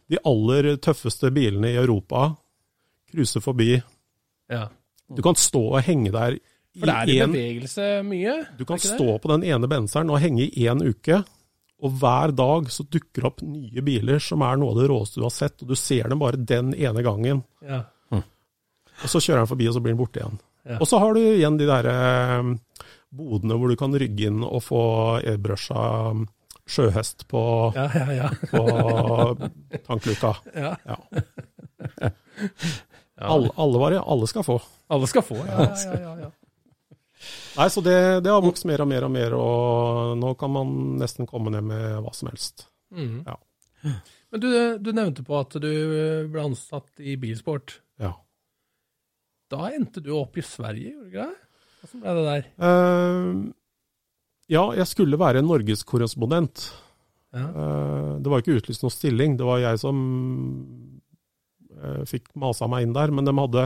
[SPEAKER 4] de aller tøffeste bilene i Europa cruise forbi.
[SPEAKER 5] ja.
[SPEAKER 4] Du kan stå og henge der
[SPEAKER 5] For det er i
[SPEAKER 4] i en
[SPEAKER 5] bevegelse mye?
[SPEAKER 4] Du kan stå på den ene benseren og henge i én uke, og hver dag så dukker opp nye biler som er noe av det råeste du har sett, og du ser dem bare den ene gangen.
[SPEAKER 5] Ja.
[SPEAKER 4] Og så kjører han forbi, og så blir han borte igjen.
[SPEAKER 5] Ja.
[SPEAKER 4] Og så har du igjen de der eh, bodene hvor du kan rygge inn og få airbrusha sjøhest på,
[SPEAKER 5] Ja, ja, ja.
[SPEAKER 4] på tankluka.
[SPEAKER 5] ja.
[SPEAKER 4] Ja. Alle, alle, var, alle skal få.
[SPEAKER 5] Alle skal få, ja. ja, ja, ja.
[SPEAKER 4] Nei, så det, det har vokst mer og mer og mer, og nå kan man nesten komme ned med hva som helst.
[SPEAKER 5] Mm.
[SPEAKER 4] Ja.
[SPEAKER 5] Men du, du nevnte på at du ble ansatt i bilsport.
[SPEAKER 4] Ja.
[SPEAKER 5] Da endte du opp i Sverige, gjorde du ikke det? Hvordan ble det der?
[SPEAKER 4] Uh, ja, jeg skulle være norgeskorrespondent.
[SPEAKER 5] Ja.
[SPEAKER 4] Uh, det var ikke utlyst noen stilling, det var jeg som uh, fikk masa meg inn der. Men de hadde,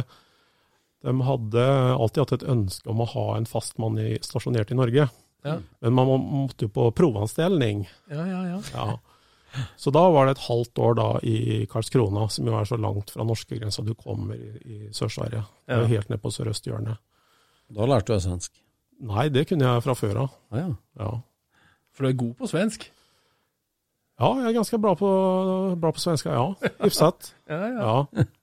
[SPEAKER 4] de hadde alltid hatt et ønske om å ha en fastmann i, stasjonert i Norge.
[SPEAKER 5] Ja.
[SPEAKER 4] Men man må, måtte jo på provanstilling.
[SPEAKER 5] Ja, ja, ja.
[SPEAKER 4] Ja. Så da var det et halvt år da i Karlskrona, som jo er så langt fra norskegrensa du kommer i, i Sør-Sverige. Er. Helt ned på sørøsthjørnet.
[SPEAKER 3] Da lærte du deg svensk.
[SPEAKER 4] Nei, det kunne jeg fra før av.
[SPEAKER 3] Ah, ja.
[SPEAKER 4] Ja.
[SPEAKER 5] For du er god på svensk?
[SPEAKER 4] ja, jeg er ganske bra på, bra på svenska, ja. Hyfsat.
[SPEAKER 5] Ja, ja.
[SPEAKER 4] Ja.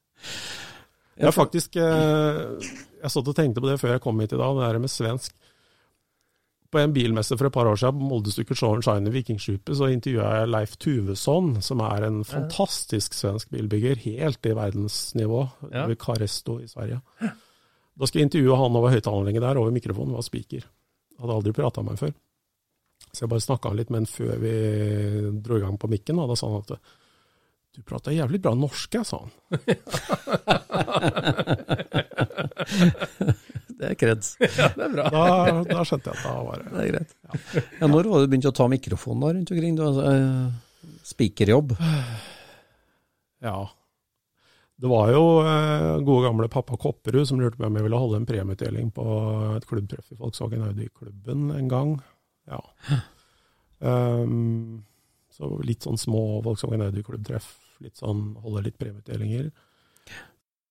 [SPEAKER 4] Jeg er faktisk eh, Jeg satt og tenkte på det før jeg kom hit i dag, det der med svensk. På en bilmesse for et par år siden, på Moldestykker Shine Vikingskipet, så intervjua jeg Leif Tuvesson, som er en fantastisk svensk bilbygger, helt i verdensnivå,
[SPEAKER 5] Ja.
[SPEAKER 4] ved Caresto i Sverige. Da skal jeg intervjue han over høyttaleranlegget der, over mikrofonen, var spiker. Hadde aldri prata med ham før. Så jeg bare snakka litt med han før vi dro i gang på mikken, og da sa han at du prater jævlig bra norsk, jeg, sa han.
[SPEAKER 3] Det er kreds.
[SPEAKER 5] Ja, det er bra.
[SPEAKER 4] Da, da skjønte jeg at da var det
[SPEAKER 3] Det er greit. Ja, når var det du begynte å ta mikrofonen da rundt omkring? Du, altså, eh, Spikerjobb?
[SPEAKER 4] Ja. Det var jo eh, gode gamle pappa Kopperud som lurte på om jeg ville holde en premieutdeling på et klubbtreff i Volkswagen Audi-klubben en gang. Ja. Um, så litt sånn små Volkswagen Audi-klubbtreff. Litt sånn holde litt premieutdelinger.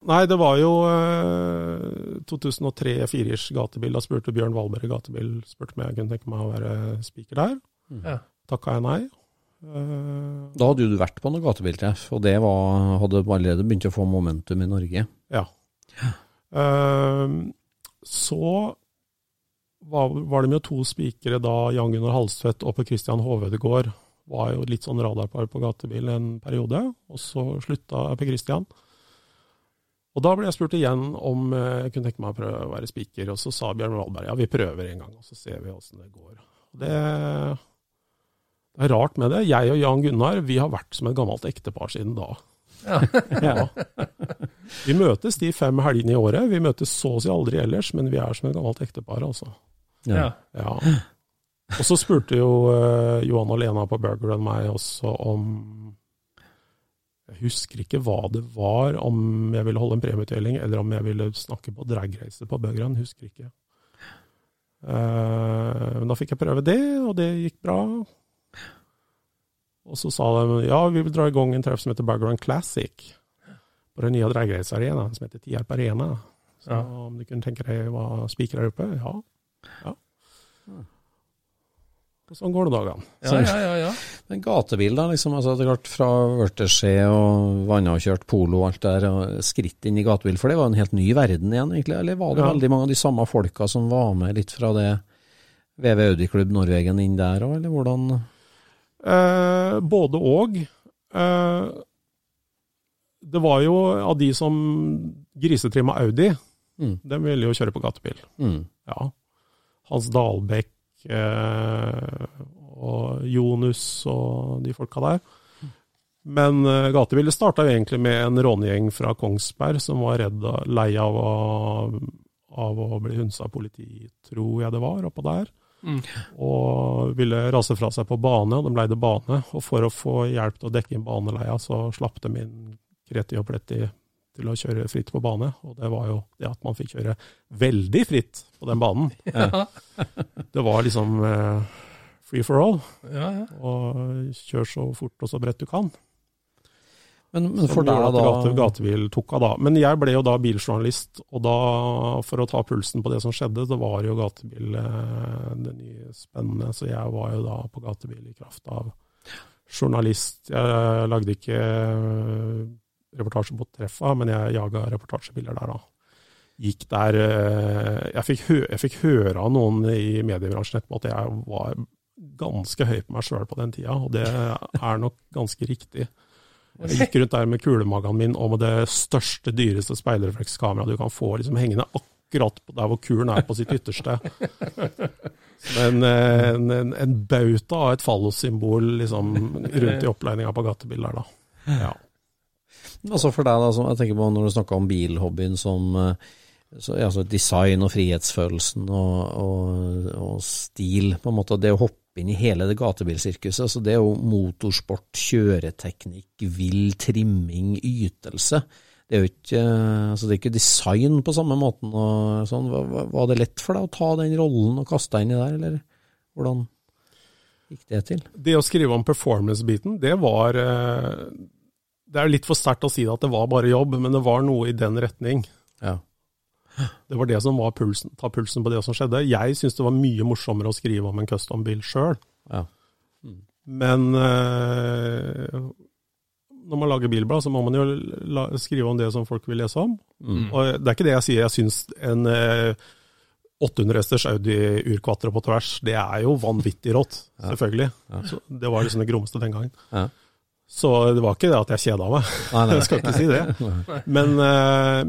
[SPEAKER 4] Nei, det var jo eh, 2003-2004-ers gatebil. Da spurte Bjørn Valberg gatebil spurte om jeg kunne tenke meg å være spiker der.
[SPEAKER 5] Ja.
[SPEAKER 4] Takka jeg nei. Eh,
[SPEAKER 3] Da hadde jo du vært på noe gatebiltreff, og det var, hadde allerede begynt å få momentum i Norge.
[SPEAKER 4] Ja. Ehm, så var, var det med to spikere da Jan Gunnar Halstvedt og Per Christian Håvedegård var jo litt sånn radarpar på gatebil en periode, og så slutta Per Christian. Og da ble jeg spurt igjen om eh, jeg kunne tenke meg å prøve å være spiker, og så sa Bjørn Valberg ja, vi prøver en gang, og så ser vi åssen det går. Og det, det er rart med det. Jeg og Jan Gunnar vi har vært som et gammelt ektepar siden da. Ja. Vi møtes de fem helgene i året. Vi møtes så å si aldri ellers, men vi er som et gammelt ektepar, altså.
[SPEAKER 5] Ja.
[SPEAKER 4] Ja. Og så spurte jo uh, Johan og Lena på Burger og meg også om Jeg husker ikke hva det var, om jeg ville holde en premieutdeling, eller om jeg ville snakke på dragreise på Burger husker ikke. Uh, Men da fikk jeg prøve det, og det gikk bra. Og så sa de ja, vi vil dra i gang en treff som heter Background Classic på den nye dragrace-arenaen som heter Tierp Arena. Så
[SPEAKER 5] Ja.
[SPEAKER 4] om du kunne tenke deg å være spiker der oppe? Ja. ja. Og sånn går det dagene.
[SPEAKER 5] Ja, ja, ja, ja.
[SPEAKER 3] Men gatebil, da, liksom, altså, det er klart fra vørteskje og kjørt polo og alt der, og skritt inn i gatebil, for det var en helt ny verden igjen, egentlig? Eller var det
[SPEAKER 4] Ja.
[SPEAKER 3] veldig mange av de samme folka som var med litt fra det VV Audi Klubb Norwegen inn der òg, eller hvordan?
[SPEAKER 4] Eh, både og. Eh, det var jo av de som grisetrimma Audi,
[SPEAKER 3] Mm.
[SPEAKER 4] de ville jo kjøre på gatebil.
[SPEAKER 3] Mm.
[SPEAKER 4] Ja. Hans Dahlbekk eh, og Jonus og de folka der. Men eh, gatebil starta jo egentlig med en rånegjeng fra Kongsberg som var redd lei av å, av å bli hunsa av politi, tror jeg det var, oppå der.
[SPEAKER 5] Mm.
[SPEAKER 4] Og ville rase fra seg på bane, og de leide bane. Og for å få hjelp til å dekke inn baneleia, så slapp de inn Kreti og Pletti til å kjøre fritt på bane. Og det var jo det at man fikk kjøre veldig fritt på den banen.
[SPEAKER 5] Ja,
[SPEAKER 4] Det var liksom eh, free for all.
[SPEAKER 5] ja, ja.
[SPEAKER 4] Og kjør så fort og så bredt du kan.
[SPEAKER 3] Men, men for deg
[SPEAKER 4] da? gate, gatebil tok av da. Men jeg ble jo da biljournalist, og da, for å ta pulsen på det som skjedde, så var jo gatebil eh, det nye spennende. Så jeg var jo da på gatebil i kraft av journalist. Jeg lagde ikke eh, reportasje på treffa, men jeg jaga reportasjebiler der da. Gikk der eh, jeg fikk, hø jeg fikk høre av noen i mediebransjen etterpå at jeg var ganske høy på meg sjøl på den tida, og det er nok ganske riktig. Jeg gikk rundt der med kulemagen min og med det største, dyreste speilreflekskameraet du kan få, liksom hengende akkurat der hvor kulen er på sitt ytterste. En, en, en, en bauta av et fallossymbol liksom, rundt i oppleininga på gatebil der, da. Ja.
[SPEAKER 3] Altså for deg, da, jeg tenker på når du snakker om bilhobbyen som eh, så, altså design og frihetsfølelsen og, og, og stil, på en måte. Det å hoppe inn i hele det gatebilsirkuset. Så Det er jo motorsport, kjøreteknikk, vill trimming, ytelse. Det er jo ikke, eh, altså det er ikke design på samme måten. Sånn. Var, det lett for deg å ta den rollen og kaste deg inn i der, eller hvordan gikk det til?
[SPEAKER 4] Det å skrive om performance-biten, det var eh, Det er jo litt for sterkt å si at det var bare jobb, men det var noe i den retning.
[SPEAKER 3] Ja.
[SPEAKER 4] Det var det som var pulsen, ta pulsen på det som skjedde. Jeg syns det var mye morsommere å skrive om en custom-bil sjøl.
[SPEAKER 3] Ja.
[SPEAKER 4] Men eh, når man lager bilblad, så må man jo la, skrive om det som folk vil lese om.
[SPEAKER 3] Mm.
[SPEAKER 4] Og det er ikke det jeg sier. Jeg syns en eh, 800 hesters Audi Urquatre på tvers, det er jo vanvittig rått. Selvfølgelig. Så det var liksom det grommeste den gangen.
[SPEAKER 3] Ja.
[SPEAKER 4] Så det var ikke det at jeg kjeda meg.
[SPEAKER 3] Nei, nei.
[SPEAKER 4] Jeg skal ikke si det. Men eh,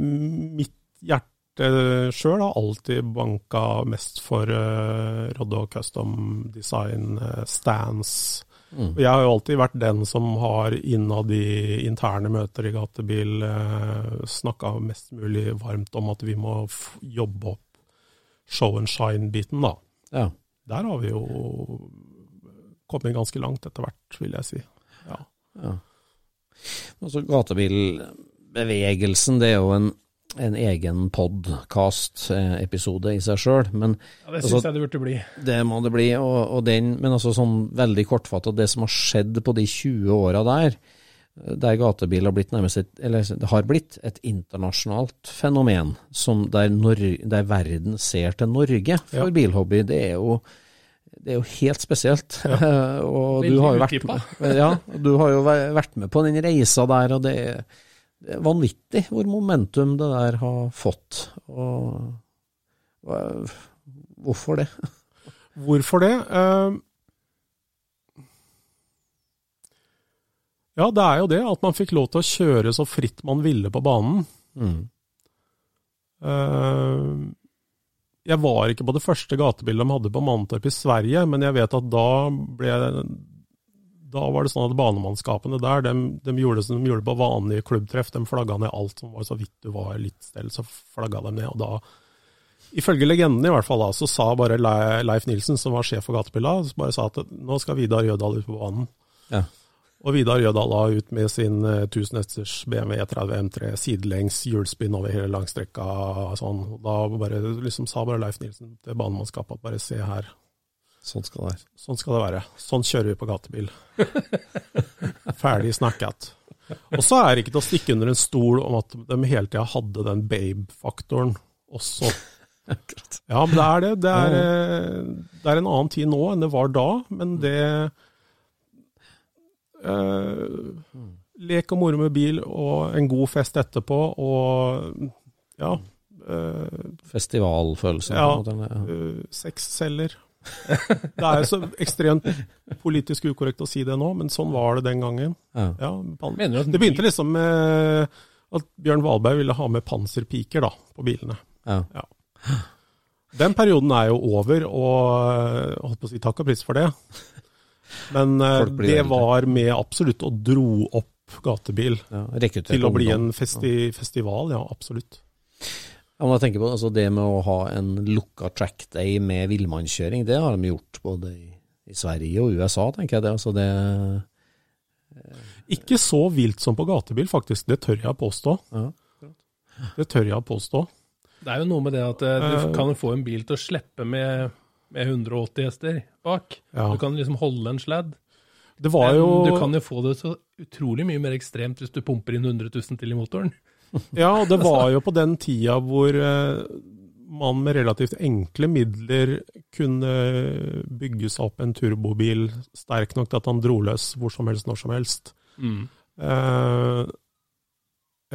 [SPEAKER 4] mitt hjerte sjøl har alltid banka mest for uh, Rodde og custom design, uh, stands.
[SPEAKER 3] Mm.
[SPEAKER 4] Jeg har jo alltid vært den som har innad i interne møter i gatebil uh, snakka mest mulig varmt om at vi må jobbe opp show and shine-biten, da.
[SPEAKER 3] Ja.
[SPEAKER 4] Der har vi jo kommet ganske langt etter hvert, vil jeg si. Ja.
[SPEAKER 3] ja. Altså, gatebilbevegelsen, det er jo en, en egen podkast-episode i seg sjøl,
[SPEAKER 5] Ja, det
[SPEAKER 3] Altså,
[SPEAKER 5] jeg det burde bli.
[SPEAKER 3] det må det bli. Og, og den, men altså sånn veldig kortfattet, det som har skjedd på de 20 åra der, der gatebil har blitt nærmest et, eller det har blitt et internasjonalt fenomen, som der, Nor der verden ser til Norge for
[SPEAKER 4] Ja.
[SPEAKER 3] bilhobby, det er jo det er jo helt spesielt. og du har jo vært med, ja, du har jo vært med på den reisa der, og det er, det er vanvittig hvor momentum det der har fått. Og, og hvorfor det?
[SPEAKER 4] Hvorfor det? Eh, ja, det er jo det at man fikk lov til å kjøre så fritt man ville på banen.
[SPEAKER 3] Mm.
[SPEAKER 4] Eh, jeg var ikke på det første gatebildet de hadde på Mantorp i Sverige, men jeg vet at da ble da var det sånn at banemannskapene der, de, de gjorde det som de gjorde på vanlige klubbtreff. De flagga ned alt som var så vidt du var litt stell, så flagga de ned. Og da, ifølge legenden i hvert fall, da, så sa bare Leif Nilsen, som var sjef for Gatepilla, bare sa at nå skal Vidar Jødal ut på banen.
[SPEAKER 3] Ja.
[SPEAKER 4] Og Vidar Jødal la ut med sin eh, 1000 hesters BMW E30 M3 sidelengs hjulspinn over hele langstrekka. Sånn. Da bare, liksom, sa bare Leif Nilsen til banemannskapet at bare se her,
[SPEAKER 3] Sånn skal det være.
[SPEAKER 4] sånn skal det være. Sånn kjører vi på gatebil. Ferdig snakket. Og så er det ikke til å stikke under en stol om at de hele tida hadde den babe-faktoren også. Ja, men det er det. Det er, eh, det er en annen tid nå enn det var da, men det øh, Lek og moro med bil og en god fest etterpå og ja. Øh,
[SPEAKER 3] Festivalfølelse.
[SPEAKER 4] Ja. uh, sexceller. Det er jo så ekstremt politisk ukorrekt å si det nå, men sånn var det den gangen.
[SPEAKER 3] Ja.
[SPEAKER 4] Ja, det begynte liksom med at Bjørn Valberg ville ha med panserpiker da, på bilene.
[SPEAKER 3] Ja.
[SPEAKER 4] Den perioden er jo over, og eh, holdt på å si takk og pris for det. Men eh, det var med absolutt og dro opp gatebil til å bli en festi festival, ja, absolutt.
[SPEAKER 3] Ja, men jeg tenker på altså Det med å ha en lukka track day med villmannskjøring, det har de gjort både i, i Sverige og USA, tenker jeg. det. Altså det
[SPEAKER 4] Ikke så vilt som på gatebil, faktisk. Det tør jeg påstå.
[SPEAKER 3] Ja.
[SPEAKER 4] Det tør jeg påstå.
[SPEAKER 5] Det er jo noe med det at eh, du
[SPEAKER 4] Eh.
[SPEAKER 5] kan få en bil til å slippe med, med 180 hester bak.
[SPEAKER 4] Ja.
[SPEAKER 5] Du kan liksom holde en sladd.
[SPEAKER 4] Det var
[SPEAKER 5] Men
[SPEAKER 4] jo
[SPEAKER 5] du kan jo få det så utrolig mye mer ekstremt hvis du pumper inn 100 000 til i motoren.
[SPEAKER 4] Ja, og det var jo på den tida hvor eh, man med relativt enkle midler kunne bygge seg opp en turbobil sterk nok til at han dro løs hvor som helst, når som helst. Eh,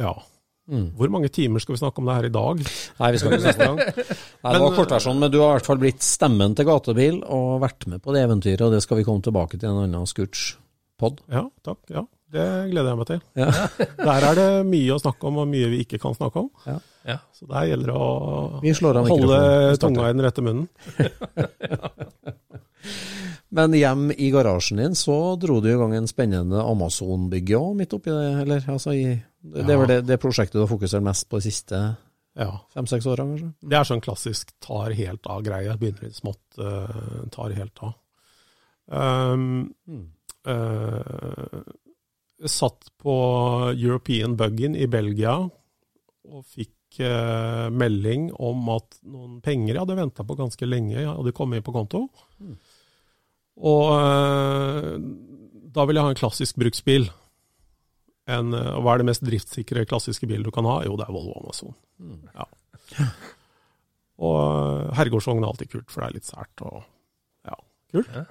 [SPEAKER 4] ja.
[SPEAKER 3] mm.
[SPEAKER 4] Hvor mange timer skal vi snakke om det her i dag?
[SPEAKER 3] Nei, vi skal ikke snakke om det. Nei, det var kortversjonen, men du har i hvert fall blitt stemmen til gatebil og vært med på det eventyret, og det skal vi komme tilbake til i en annen Scooch-pod.
[SPEAKER 4] Ja, takk. Ja, det gleder jeg meg til.
[SPEAKER 3] Ja.
[SPEAKER 4] Der er det mye å snakke om, og mye vi ikke kan snakke om.
[SPEAKER 3] Ja.
[SPEAKER 5] Ja.
[SPEAKER 4] Så der gjelder det å holde tunga i den rette munnen.
[SPEAKER 3] Men hjem i garasjen din så dro du i gang en spennende Amazon-bygge òg, midt oppi det, eller? Altså i, det er vel det, det prosjektet du har fokusert mest på de siste
[SPEAKER 4] Ja.
[SPEAKER 3] fem-seks åra, kanskje?
[SPEAKER 4] Det er sånn klassisk tar helt av-greie. Begynner litt smått, uh, tar helt av. Um, mm. Satt på European Buggin i Belgia og fikk eh, melding om at noen penger jeg hadde venta på ganske lenge, hadde kommet inn på konto. Og eh, da vil jeg ha en klassisk bruksbil. En, eh, og hva er det mest driftssikre klassiske bilen du kan ha? Jo, det er Volvo Amazon. Ja. Og eh, herregårdsvogn er alltid kult, for det er litt sært og ja, kult.
[SPEAKER 5] Ja.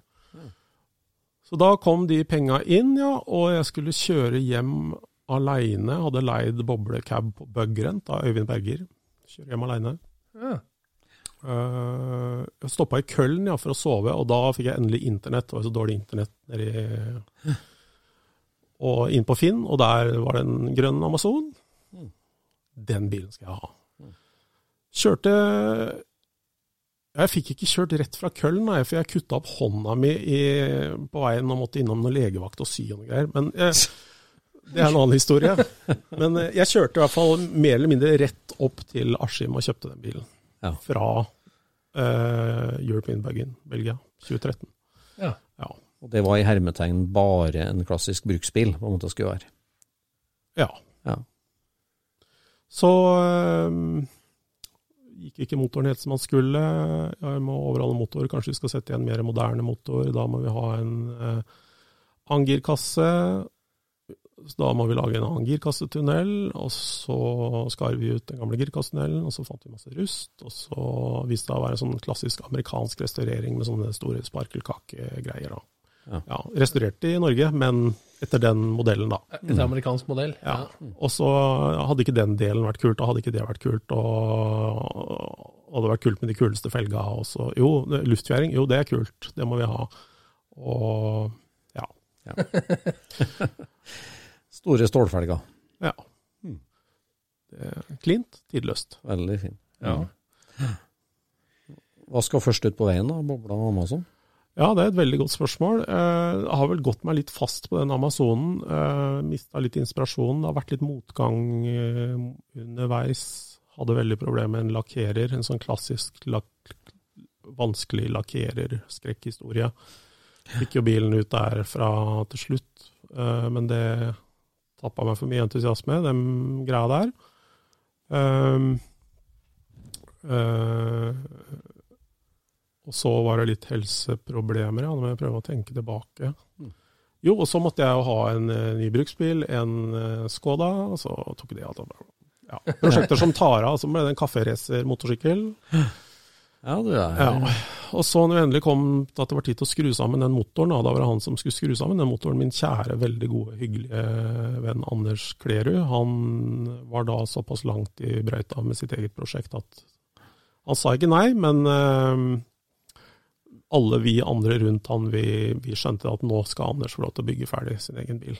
[SPEAKER 4] Så da kom de penga inn, ja, og jeg skulle kjøre hjem aleine. Hadde leid boblecab på Bugrent av Øyvind Berger. Kjøre hjem aleine.
[SPEAKER 5] Ja.
[SPEAKER 4] Uh, jeg stoppa i Køln ja, for å sove, og da fikk jeg endelig internett. Det var så dårlig internett nedi Og inn på Finn, og der var det en grønn Amazon. Den bilen skal jeg ha. Kjørte Jeg fikk ikke kjørt rett fra Køln, nei, for jeg kutta opp hånda mi i, på veien og måtte innom noen legevakt og sy og noe greier. Men eh, det er en annen historie. Men eh, jeg kjørte i hvert fall mer eller mindre rett opp til Askim og kjøpte den bilen
[SPEAKER 3] Ja.
[SPEAKER 4] fra eh, European Bug-in, Belgia, 2013.
[SPEAKER 5] Ja.
[SPEAKER 4] Ja.
[SPEAKER 3] Og det var i hermetegn bare en klassisk bruksbil, på en måte skulle være.
[SPEAKER 4] ja.
[SPEAKER 3] Ja.
[SPEAKER 4] Så eh, gikk ikke motoren helt som man skulle. Vi må overholde motor, kanskje vi skal sette igjen mer moderne motor. Da må vi ha en eh, angirkasse. Så Da må vi lage en annen girkassetunnel, og så skar vi ut den gamle girkassetunnelen, og så fant vi masse rust. Og så viste det å være en sånn klassisk amerikansk restaurering med sånne store sparkelkakegreier.
[SPEAKER 3] Ja.
[SPEAKER 4] Ja, restaurert i Norge, men etter den modellen, da.
[SPEAKER 5] Etter amerikansk modell.
[SPEAKER 4] Ja. Og så hadde ikke den delen vært kult, og hadde ikke det vært kult, og hadde vært kult med de kuleste felga. også. jo, luftfjæring, jo det er kult, det må vi ha. Og ja.
[SPEAKER 3] Store stålfelger.
[SPEAKER 4] ja. Er Klint, tidløst.
[SPEAKER 3] Veldig fin.
[SPEAKER 5] Ja.
[SPEAKER 3] Hva skal først ut på veien, da? Bobla og Amazon?
[SPEAKER 4] Ja, det er et veldig godt spørsmål. Eh, Jeg har vel gått meg litt fast på den Amazonen. Uh, Mista litt inspirasjon. Det har vært litt motgang eh, underveis. Hadde veldig problemer med en lakkerer, en sånn klassisk lak vanskelig lakkerer-skrekkhistorie. Fikk jo bilen ut der fra til slutt, eh, men det tappa meg for mye entusiasme, den greia der. Um, eh, og så var det litt helseproblemer, ja. Nå må jeg prøve å tenke tilbake. Jo, og så måtte jeg jo ha en eh, ny bruksbil, en eh, Skoda, og så tok det av. Ja. Prosjekter som tar av, så ble det en kafferecer-motorsykkel.
[SPEAKER 3] Ja, du er
[SPEAKER 4] Ja. Og så når det endelig kom til at det var tid til å skru sammen den motoren, da, da var det han som skulle skru sammen den motoren, min kjære, veldig gode, hyggelige venn Anders Klerud, han var da såpass langt i brøyta med sitt eget prosjekt at han sa ikke nei, men eh, alle vi andre rundt han, vi, vi skjønte at nå skal Anders få lov til å bygge ferdig sin egen bil.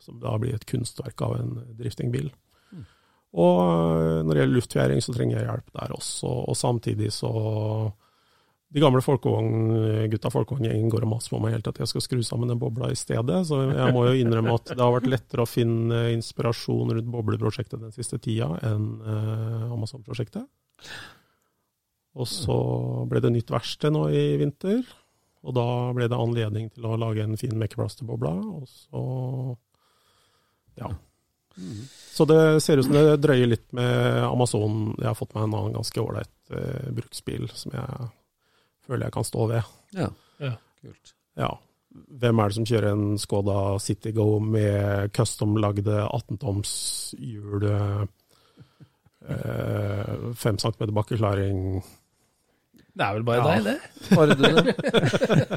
[SPEAKER 4] Som da blir et kunstverk av en driftingbil. Og øh, når det gjelder luftfjæring, så trenger jeg hjelp der også. Og samtidig så De gamle folkevogn, gutta folkevogngjengen går og maser på meg helt at jeg skal skru sammen den bobla i stedet. Så jeg må jo innrømme at det har vært lettere å finne inspirasjon rundt bobleprosjektet den siste tida enn øh, Amazon-prosjektet. Og så ble det nytt verksted nå i vinter. Og da ble det anledning til å lage en fin mekkeplass til bobla. Og så ja. Så det ser ut som det drøyer litt med Amazon. Jeg har fått meg en annen ganske ålreit eh, bruksbil som jeg føler jeg kan stå ved.
[SPEAKER 3] Ja.
[SPEAKER 5] Ja.
[SPEAKER 3] Kult.
[SPEAKER 4] Ja. Hvem er det som kjører en Skoda Citygo med custom-lagde 18-toms hjul, eh, 5 cm bakkeklaring
[SPEAKER 5] Det er vel bare
[SPEAKER 4] Ja.
[SPEAKER 5] deg, det.
[SPEAKER 3] Bare du det?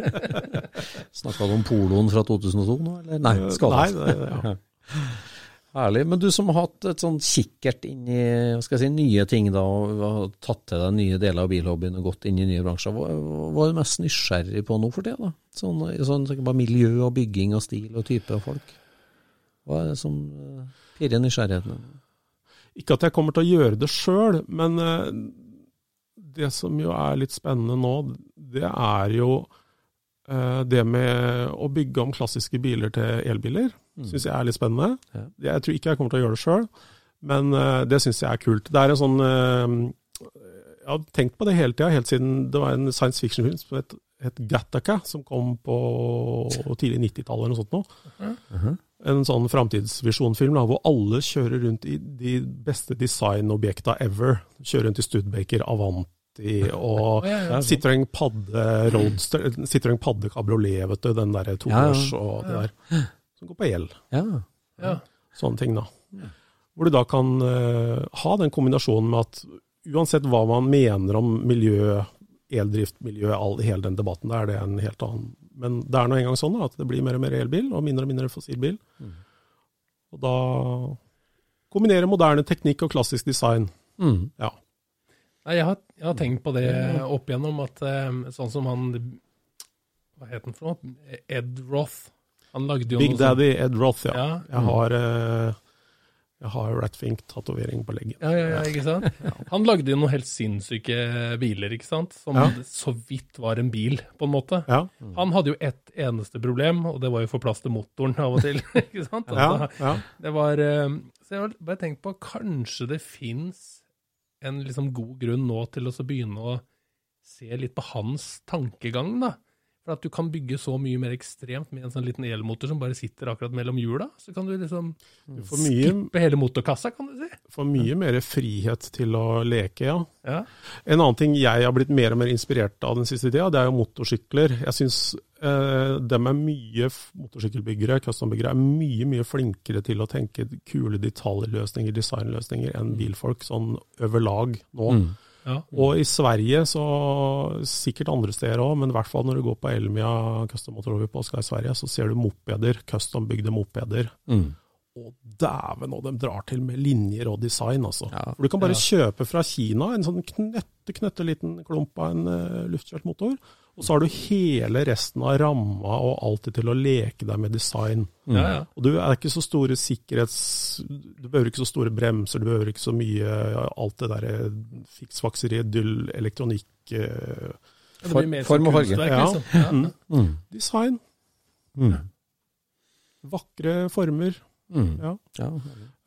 [SPEAKER 3] Snakka du om poloen fra 2002 nå, eller? Nei, skada.
[SPEAKER 4] Nei, det, ja.
[SPEAKER 3] Herlig. Men du som har hatt et sånn kikkert inn i hva skal jeg si, nye ting, da, og har tatt til deg nye deler av bilhobbyen og gått inn i nye bransjer, hva, hva er du mest nysgjerrig på nå for tida? da? Sånn, sånn bare miljø og bygging og stil og type av folk. Hva er det som eh, pirrer nysgjerrigheten?
[SPEAKER 4] Ikke at jeg kommer til å gjøre det sjøl, men eh, det som jo er litt spennende nå, det er jo eh, det med å bygge om klassiske biler til elbiler. Syns jeg er litt spennende.
[SPEAKER 3] Ja.
[SPEAKER 4] Jeg tror ikke jeg kommer til å gjøre det sjøl, men eh, det syns jeg er kult. Det er en sånn eh, Jeg har tenkt på det hele tida, helt siden det var en science fiction-film som het, het Gattaca, som kom på tidlig 90-tallet eller noe sånt nå en sånn framtidsvisjonfilm hvor alle kjører rundt i de beste designobjekta ever. Kjører rundt i Studbaker, Avanti og
[SPEAKER 5] Ja, ja.
[SPEAKER 4] Citroën Padde Roadster, Citroën Padde Cabriolet, vet du, den derre toårs
[SPEAKER 3] ja.
[SPEAKER 4] og det der. Som går på el.
[SPEAKER 3] Ja.
[SPEAKER 5] Ja.
[SPEAKER 4] Sånne ting, da. Hvor du da kan uh, ha den kombinasjonen med at uansett hva man mener om miljø, eldriftmiljø, all, hele den debatten, da er det en helt annen Men det er nå engang sånn da, at det blir mer og mer elbil, og mindre og mindre fossilbil. Og da kombinere moderne teknikk og klassisk design.
[SPEAKER 3] Mm.
[SPEAKER 4] Ja.
[SPEAKER 5] Jeg har, jeg har tenkt på det opp igjennom, at eh, sånn som han Hva het han for noe? Ed Roth. Han lagde jo
[SPEAKER 4] Big
[SPEAKER 5] noe
[SPEAKER 4] Daddy Ed Roth, ja.
[SPEAKER 5] Ja.
[SPEAKER 4] Jeg har, eh, jeg har Ratfink-tatovering på leggen.
[SPEAKER 5] Ja, ja, ja, ikke sant? Han lagde jo noen helt sinnssyke biler, ikke sant? Som
[SPEAKER 4] Ja.
[SPEAKER 5] så vidt var en bil, på en måte.
[SPEAKER 4] Ja,
[SPEAKER 5] Han hadde jo ett eneste problem, og det var jo å få plass til motoren av og til. ikke sant? Altså,
[SPEAKER 4] ja.
[SPEAKER 5] Det var eh, Så jeg har bare tenkt på kanskje det fins en liksom god grunn nå til å begynne å se litt på hans tankegang, da. For at du kan bygge så mye mer ekstremt med en sånn liten elmotor som bare sitter akkurat mellom hjula. Så kan du liksom
[SPEAKER 4] Du mye,
[SPEAKER 5] skippe hele motorkassa, kan du si.
[SPEAKER 4] får mye mer frihet til å leke, ja.
[SPEAKER 5] Ja.
[SPEAKER 4] En annen ting jeg har blitt mer og mer inspirert av den siste tida, det er jo motorsykler. Jeg syns eh, dem er mye motorsykkelbyggere, motorsykkelbyggere, custombyggere, er mye mye flinkere til å tenke kule detaljløsninger, designløsninger, enn bilfolk sånn over lag nå.
[SPEAKER 3] Mm.
[SPEAKER 5] Ja.
[SPEAKER 4] Og i Sverige, så sikkert andre steder òg, men i hvert fall når du går på Elmia custom-motorover på Oscar i Sverige, så ser du mopeder, custombygde mopeder.
[SPEAKER 3] Mm.
[SPEAKER 4] Og dæven, og de drar til med linjer og design, altså.
[SPEAKER 3] Ja.
[SPEAKER 4] For du kan bare kjøpe fra Kina en sånn knøtte, knøtte liten klump av en uh, luftkjørt motor, og så har du hele resten av ramma og alt det til å leke deg med design.
[SPEAKER 5] Ja, ja.
[SPEAKER 4] Og du er ikke så store sikkerhets... Du behøver ikke så store bremser, du behøver ikke så mye ja, alt det derre fiksfakseriet, dyll, elektronikk eh,
[SPEAKER 5] for,
[SPEAKER 3] Form og farge.
[SPEAKER 4] Ja.
[SPEAKER 5] liksom. Ja.
[SPEAKER 4] Mm.
[SPEAKER 3] Mm.
[SPEAKER 4] Design.
[SPEAKER 3] Mm.
[SPEAKER 4] Vakre former.
[SPEAKER 3] Mm.
[SPEAKER 4] Ja.
[SPEAKER 3] Ja.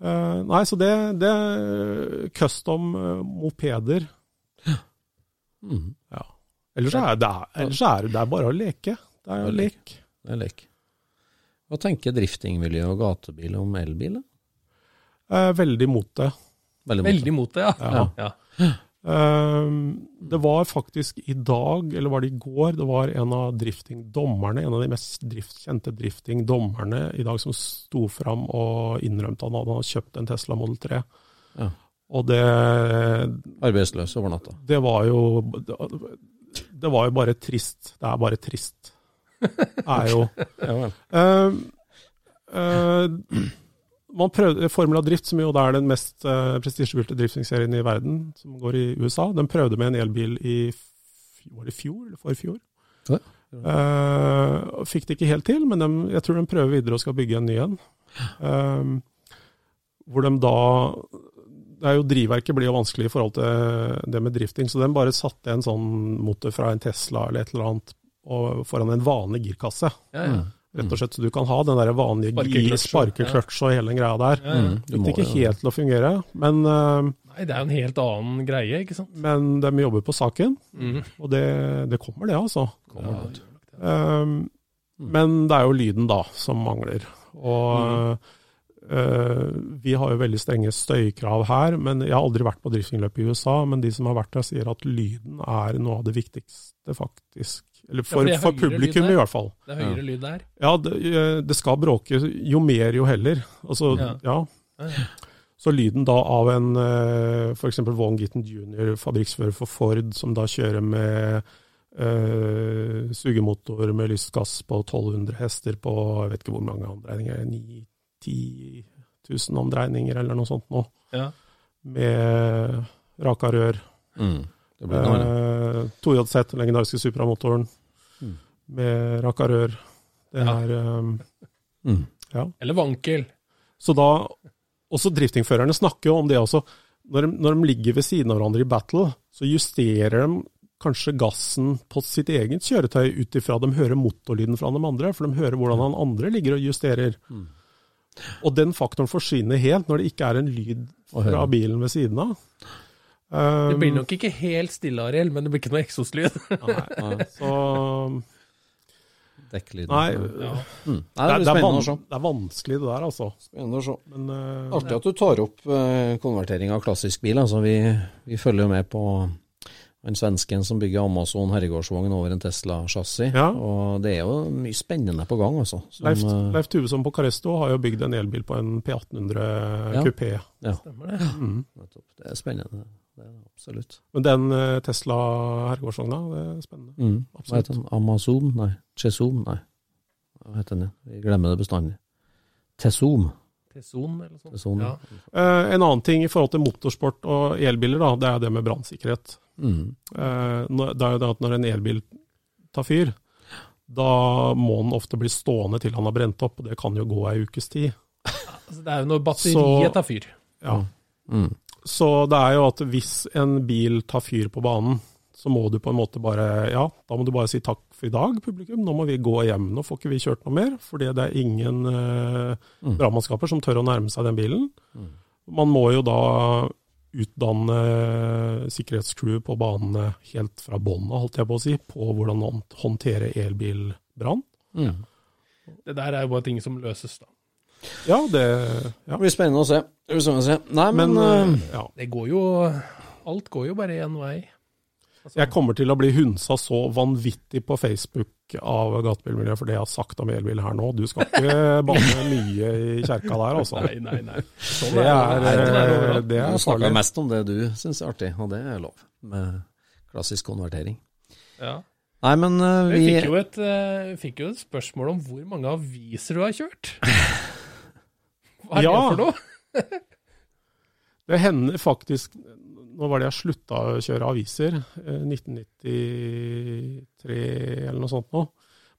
[SPEAKER 4] Uh, nei, så det, det custom eh, mopeder.
[SPEAKER 3] Mm.
[SPEAKER 4] Ja. Ellers er det, ellers er det, det er bare å leke. Det er
[SPEAKER 3] jo lek. Det er lek. Hva tenker driftingmiljø og gatebil om elbil?
[SPEAKER 4] Eh, veldig mot det.
[SPEAKER 3] Veldig,
[SPEAKER 5] Veldig mot det, ja.
[SPEAKER 4] Ja.
[SPEAKER 5] ja.
[SPEAKER 4] Eh, det var faktisk i dag, eller var det i går, det var en av driftingdommerne, en av de mest drift, kjente driftingdommerne i dag som sto fram og innrømte at han hadde kjøpt en Tesla Model 3.
[SPEAKER 3] Ja.
[SPEAKER 4] Og det,
[SPEAKER 3] Arbeidsløs over natta.
[SPEAKER 4] det var jo Det var jo bare trist. Det er bare trist. Det er jo. Eh, eh, man prøvde, Formula Drift, som jo er den mest uh, prestisjefylte driftingserien i verden, som går i USA, den prøvde med en elbil i f- var det fjor eller forfjor.
[SPEAKER 3] Ja.
[SPEAKER 4] Uh, fikk det ikke helt til, men de, jeg tror de prøver videre og skal bygge en ny en. Uh, hvor de da det er jo Drivverket blir jo vanskelig i forhold til det med drifting, så den bare satte en sånn motor fra en Tesla eller et eller annet og foran en vanlig girkasse.
[SPEAKER 5] Ja, ja.
[SPEAKER 4] Rett og slett, så du kan ha den der vanlige
[SPEAKER 5] Sparkekløtsj,
[SPEAKER 4] sparkekløtsj og hele den greia der.
[SPEAKER 5] Ja, ja.
[SPEAKER 3] Mm.
[SPEAKER 4] Fikk ikke helt til å fungere, men, øh,
[SPEAKER 5] Nei, det er jo en helt annen greie, ikke sant?
[SPEAKER 4] men de jobber på saken,
[SPEAKER 5] Mm.
[SPEAKER 4] og det, det kommer det, altså.
[SPEAKER 3] Kommer det.
[SPEAKER 4] Um, men det er jo lyden da som mangler. Og øh, vi har jo veldig strenge støykrav her, men jeg har aldri vært på driftingløp i USA, men de som har vært der sier at lyden er noe av det viktigste faktisk. Eller for,
[SPEAKER 5] for er
[SPEAKER 4] for publikum i hvert fall.
[SPEAKER 5] Det er høyere lyd der.
[SPEAKER 4] Ja, det, eh, det skal bråke. Jo mer, jo heller. Altså,
[SPEAKER 5] Ja.
[SPEAKER 4] ja.
[SPEAKER 5] Ja, ja.
[SPEAKER 4] Så lyden da av en f.eks. Vaughan Gitten jr., fabrikksfører for Ford, som da kjører med eh, sugemotor med lystgass på 1200 hester på jeg vet ikke hvor mange omdreininger, 9 10 000 omdreininger eller noe sånt nå,
[SPEAKER 5] Ja.
[SPEAKER 4] med raka rør.
[SPEAKER 3] Mm. Det ble.
[SPEAKER 4] Eh, 2JZ, den legendariske Supra-motoren,
[SPEAKER 3] Mm.
[SPEAKER 4] med raka rør. Det
[SPEAKER 5] Ja.
[SPEAKER 4] er eh,
[SPEAKER 3] Mm.
[SPEAKER 4] Ja.
[SPEAKER 5] Eller vankel.
[SPEAKER 4] Så da, også driftingførerne snakker jo om det også. Når de, når de ligger ved siden av hverandre i battle, så justerer de kanskje gassen på sitt eget kjøretøy ut ifra de hører motorlyden fra de andre, for de hører hvordan han andre ligger og justerer.
[SPEAKER 3] Mm.
[SPEAKER 4] Og den faktoren forsvinner helt når det ikke er en lyd fra bilen ved siden av.
[SPEAKER 5] Det
[SPEAKER 4] Um,
[SPEAKER 5] blir nok ikke helt stille, Ariel, men det blir ikke noe eksoslyd.
[SPEAKER 4] nei, så
[SPEAKER 3] Dekkelyden.
[SPEAKER 4] Nei,
[SPEAKER 5] Ja.
[SPEAKER 3] Mm. Nei,
[SPEAKER 4] det,
[SPEAKER 3] det
[SPEAKER 4] er, det, er det er vanskelig det der, altså.
[SPEAKER 3] Spennende å se.
[SPEAKER 4] Men eh,
[SPEAKER 3] Artig at du tar opp uh, konvertering av klassisk bil. Altså, vi, vi følger jo med på han svensken som bygger Amazon herregårdsvogn over en Tesla-chassis.
[SPEAKER 4] Ja.
[SPEAKER 3] Og det er jo mye spennende på gang, altså. Som,
[SPEAKER 4] Leif,
[SPEAKER 3] eh,
[SPEAKER 4] Leif Tuvesson på Caresto har jo bygd en elbil på en P1800
[SPEAKER 3] Ja.
[SPEAKER 4] kupé.
[SPEAKER 5] Stemmer det.
[SPEAKER 4] Mm.
[SPEAKER 3] Det er spennende. Det er absolutt.
[SPEAKER 4] Men den eh, Tesla herregårdsvogna, det er spennende.
[SPEAKER 3] Mm. Hva heter den? Amazon? Nei. Chesom? Nei. Hva heter den? Vi glemmer det bestandig. Tessom.
[SPEAKER 5] Son, eller sånt.
[SPEAKER 3] Tesson.
[SPEAKER 5] Ja.
[SPEAKER 4] uh, en annen ting i forhold til motorsport og elbiler, da, det er det med brannsikkerhet.
[SPEAKER 3] Mm.
[SPEAKER 4] Uh, det er jo det at når en elbil tar fyr, da må den ofte bli stående til han har brent opp, og det kan jo gå ei ukes tid.
[SPEAKER 5] Altså, det er jo når batteriet
[SPEAKER 4] Så-
[SPEAKER 5] tar fyr.
[SPEAKER 4] Ja.
[SPEAKER 3] Mm.
[SPEAKER 4] Så det er jo at hvis en bil tar fyr på banen, så må du på en måte bare Ja, da må du bare si takk for i dag, publikum. Nå må vi gå hjem. Nå får ikke vi kjørt noe mer, fordi det er ingen eh,
[SPEAKER 3] Mm.
[SPEAKER 4] brannmannskaper som tør å nærme seg den bilen.
[SPEAKER 3] Mm.
[SPEAKER 4] Man må jo da utdanne sikkerhetscrew på banene helt fra bånda, holdt jeg på å si, på hvordan man håndterer elbilbrann.
[SPEAKER 3] Mm.
[SPEAKER 5] Det der er jo bare ting som løses, da.
[SPEAKER 4] Ja, det ja.
[SPEAKER 3] Det blir spennende å se. Det blir spennende å se. Nei, men,
[SPEAKER 4] Men
[SPEAKER 3] eh,
[SPEAKER 4] eh, ja.
[SPEAKER 5] Det går jo Alt går jo bare én vei.
[SPEAKER 4] Jeg kommer til å bli hunsa så vanvittig på Facebook av gatebilmiljøet for det jeg har sagt om elbil her nå. Du skal ikke banne mye i kjerka der, altså.
[SPEAKER 5] Nei, nei, nei. Sånn
[SPEAKER 4] Det er,
[SPEAKER 5] det er
[SPEAKER 4] det er,
[SPEAKER 3] Du
[SPEAKER 4] er
[SPEAKER 3] snakker mest om det du syns er artig, og det er lov. Med klassisk konvertering.
[SPEAKER 5] Ja.
[SPEAKER 3] Nei, men eh,
[SPEAKER 5] Vi
[SPEAKER 3] vi
[SPEAKER 5] fikk jo, et, eh, fikk jo et spørsmål om hvor mange aviser du har kjørt. Hva er
[SPEAKER 4] Ja.
[SPEAKER 5] det for noe?
[SPEAKER 4] Det hender faktisk Nå var det jeg slutta å kjøre aviser, eh, 1993 eller noe sånt nå.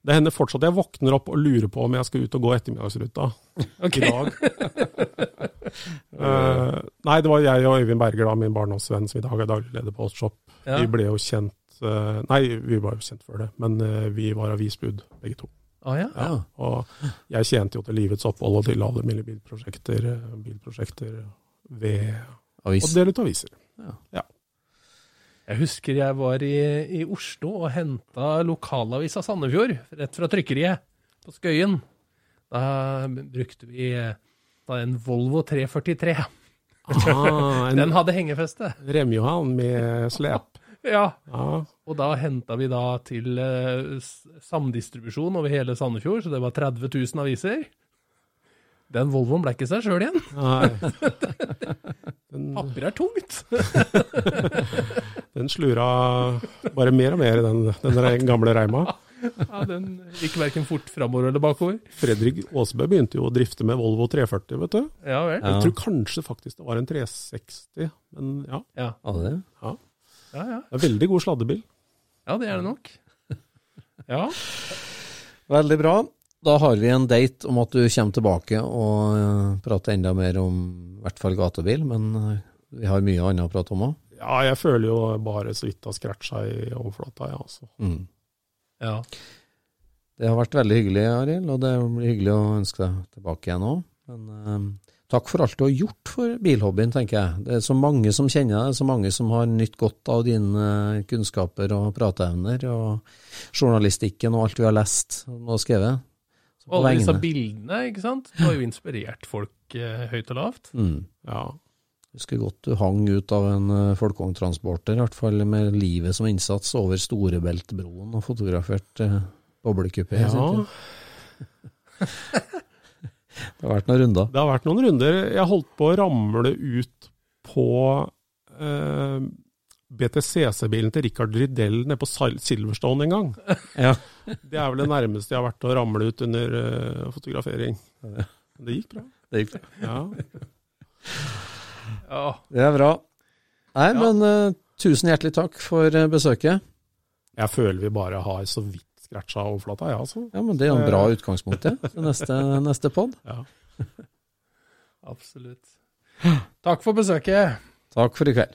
[SPEAKER 4] Det hender fortsatt jeg våkner opp og lurer på om jeg skal ut og gå ettermiddagsruta
[SPEAKER 5] okay.
[SPEAKER 4] i dag. uh, nei, det var jeg og Øyvind Berger, da, min barndomsvenn, som i dag er daglig leder på Hotshop.
[SPEAKER 5] Ja.
[SPEAKER 4] Vi ble jo kjent uh, Nei, vi var jo kjent før det, men uh, vi var avisbud begge to.
[SPEAKER 5] Ah, ja.
[SPEAKER 3] ja.
[SPEAKER 4] Og jeg tjente jo til livets opphold og til alle mine bilprosjekter, eh, bilprosjekter ved å
[SPEAKER 3] Avis.
[SPEAKER 4] dele ut aviser.
[SPEAKER 5] Jeg husker jeg var i, i Oslo og henta lokalavisa Sandefjord, rett fra trykkeriet på Skøyen. Da brukte vi da en Volvo 343.
[SPEAKER 4] Ah, en
[SPEAKER 5] Den hadde hengefeste.
[SPEAKER 4] Remjohan med slep.
[SPEAKER 5] Ja.
[SPEAKER 4] Ja.
[SPEAKER 5] Og da henta vi da til eh, samdistribusjon over hele Sandefjord, så det var 30 000 aviser. Den Volvoen ble ikke seg sjøl igjen.
[SPEAKER 4] Nei.
[SPEAKER 5] Papir er tungt.
[SPEAKER 4] den slura bare mer og mer, den, den gamle reima.
[SPEAKER 5] Ja, den gikk verken fort framover eller bakover.
[SPEAKER 4] Fredrik Aasbø begynte jo å drifte med Volvo 340, vet du.
[SPEAKER 5] Ja vel.
[SPEAKER 3] Ja.
[SPEAKER 4] Jeg tror kanskje faktisk det var en 360, men ja.
[SPEAKER 5] Ja,
[SPEAKER 3] det?
[SPEAKER 5] ja, ja.
[SPEAKER 4] Det er veldig god sladdebil.
[SPEAKER 5] ja det er det nok. Ja.
[SPEAKER 3] Veldig bra. Da har vi en date om at du kommer tilbake og eh, prater enda mer om i hvert fall gatebil, men eh, vi har mye annet å prate om òg.
[SPEAKER 4] Ja, jeg føler jo bare så vidt har scratcha i overflata, ja, altså.
[SPEAKER 3] Mm.
[SPEAKER 5] ja.
[SPEAKER 3] Det har vært veldig hyggelig, Arild, og det blir hyggelig å ønske deg tilbake igjen òg. Men eh, takk for alt du har gjort for bilhobbyen, tenker jeg. Det er så mange som kjenner deg, så mange som har nytt godt av dine kunnskaper og prateevner, og journalistikken og alt du har lest og skrevet.
[SPEAKER 5] Og alle disse bildene, ikke sant. Det har jo inspirert folk eh, høyt og lavt.
[SPEAKER 3] Mm.
[SPEAKER 4] Ja.
[SPEAKER 3] Husker godt du hang ut av en uh, folkevogntransporter, i hvert fall med livet som innsats, over Storebeltbroen og fotografert uh, boblekupé.
[SPEAKER 4] ja.
[SPEAKER 3] Det har vært noen runder.
[SPEAKER 4] Det har vært noen runder. Jeg holdt på å ramle ut på eh, BTCC-bilen til Richard Rydell nede på Silverstone en gang.
[SPEAKER 3] Ja.
[SPEAKER 4] Det er vel det nærmeste jeg har vært å ramle ut under uh, fotografering. Det gikk bra.
[SPEAKER 3] Det gikk bra.
[SPEAKER 4] Ja.
[SPEAKER 5] Ja.
[SPEAKER 3] Det er bra. Nei, men uh, tusen hjertelig takk for uh, besøket.
[SPEAKER 4] Jeg føler vi bare har så vidt scratcha overflata, ja, altså.
[SPEAKER 3] Ja, men Det er jo en bra utgangspunkt det, Ja. neste, neste pod.
[SPEAKER 4] Ja.
[SPEAKER 5] Absolutt. Takk for besøket.
[SPEAKER 3] Takk for i kveld.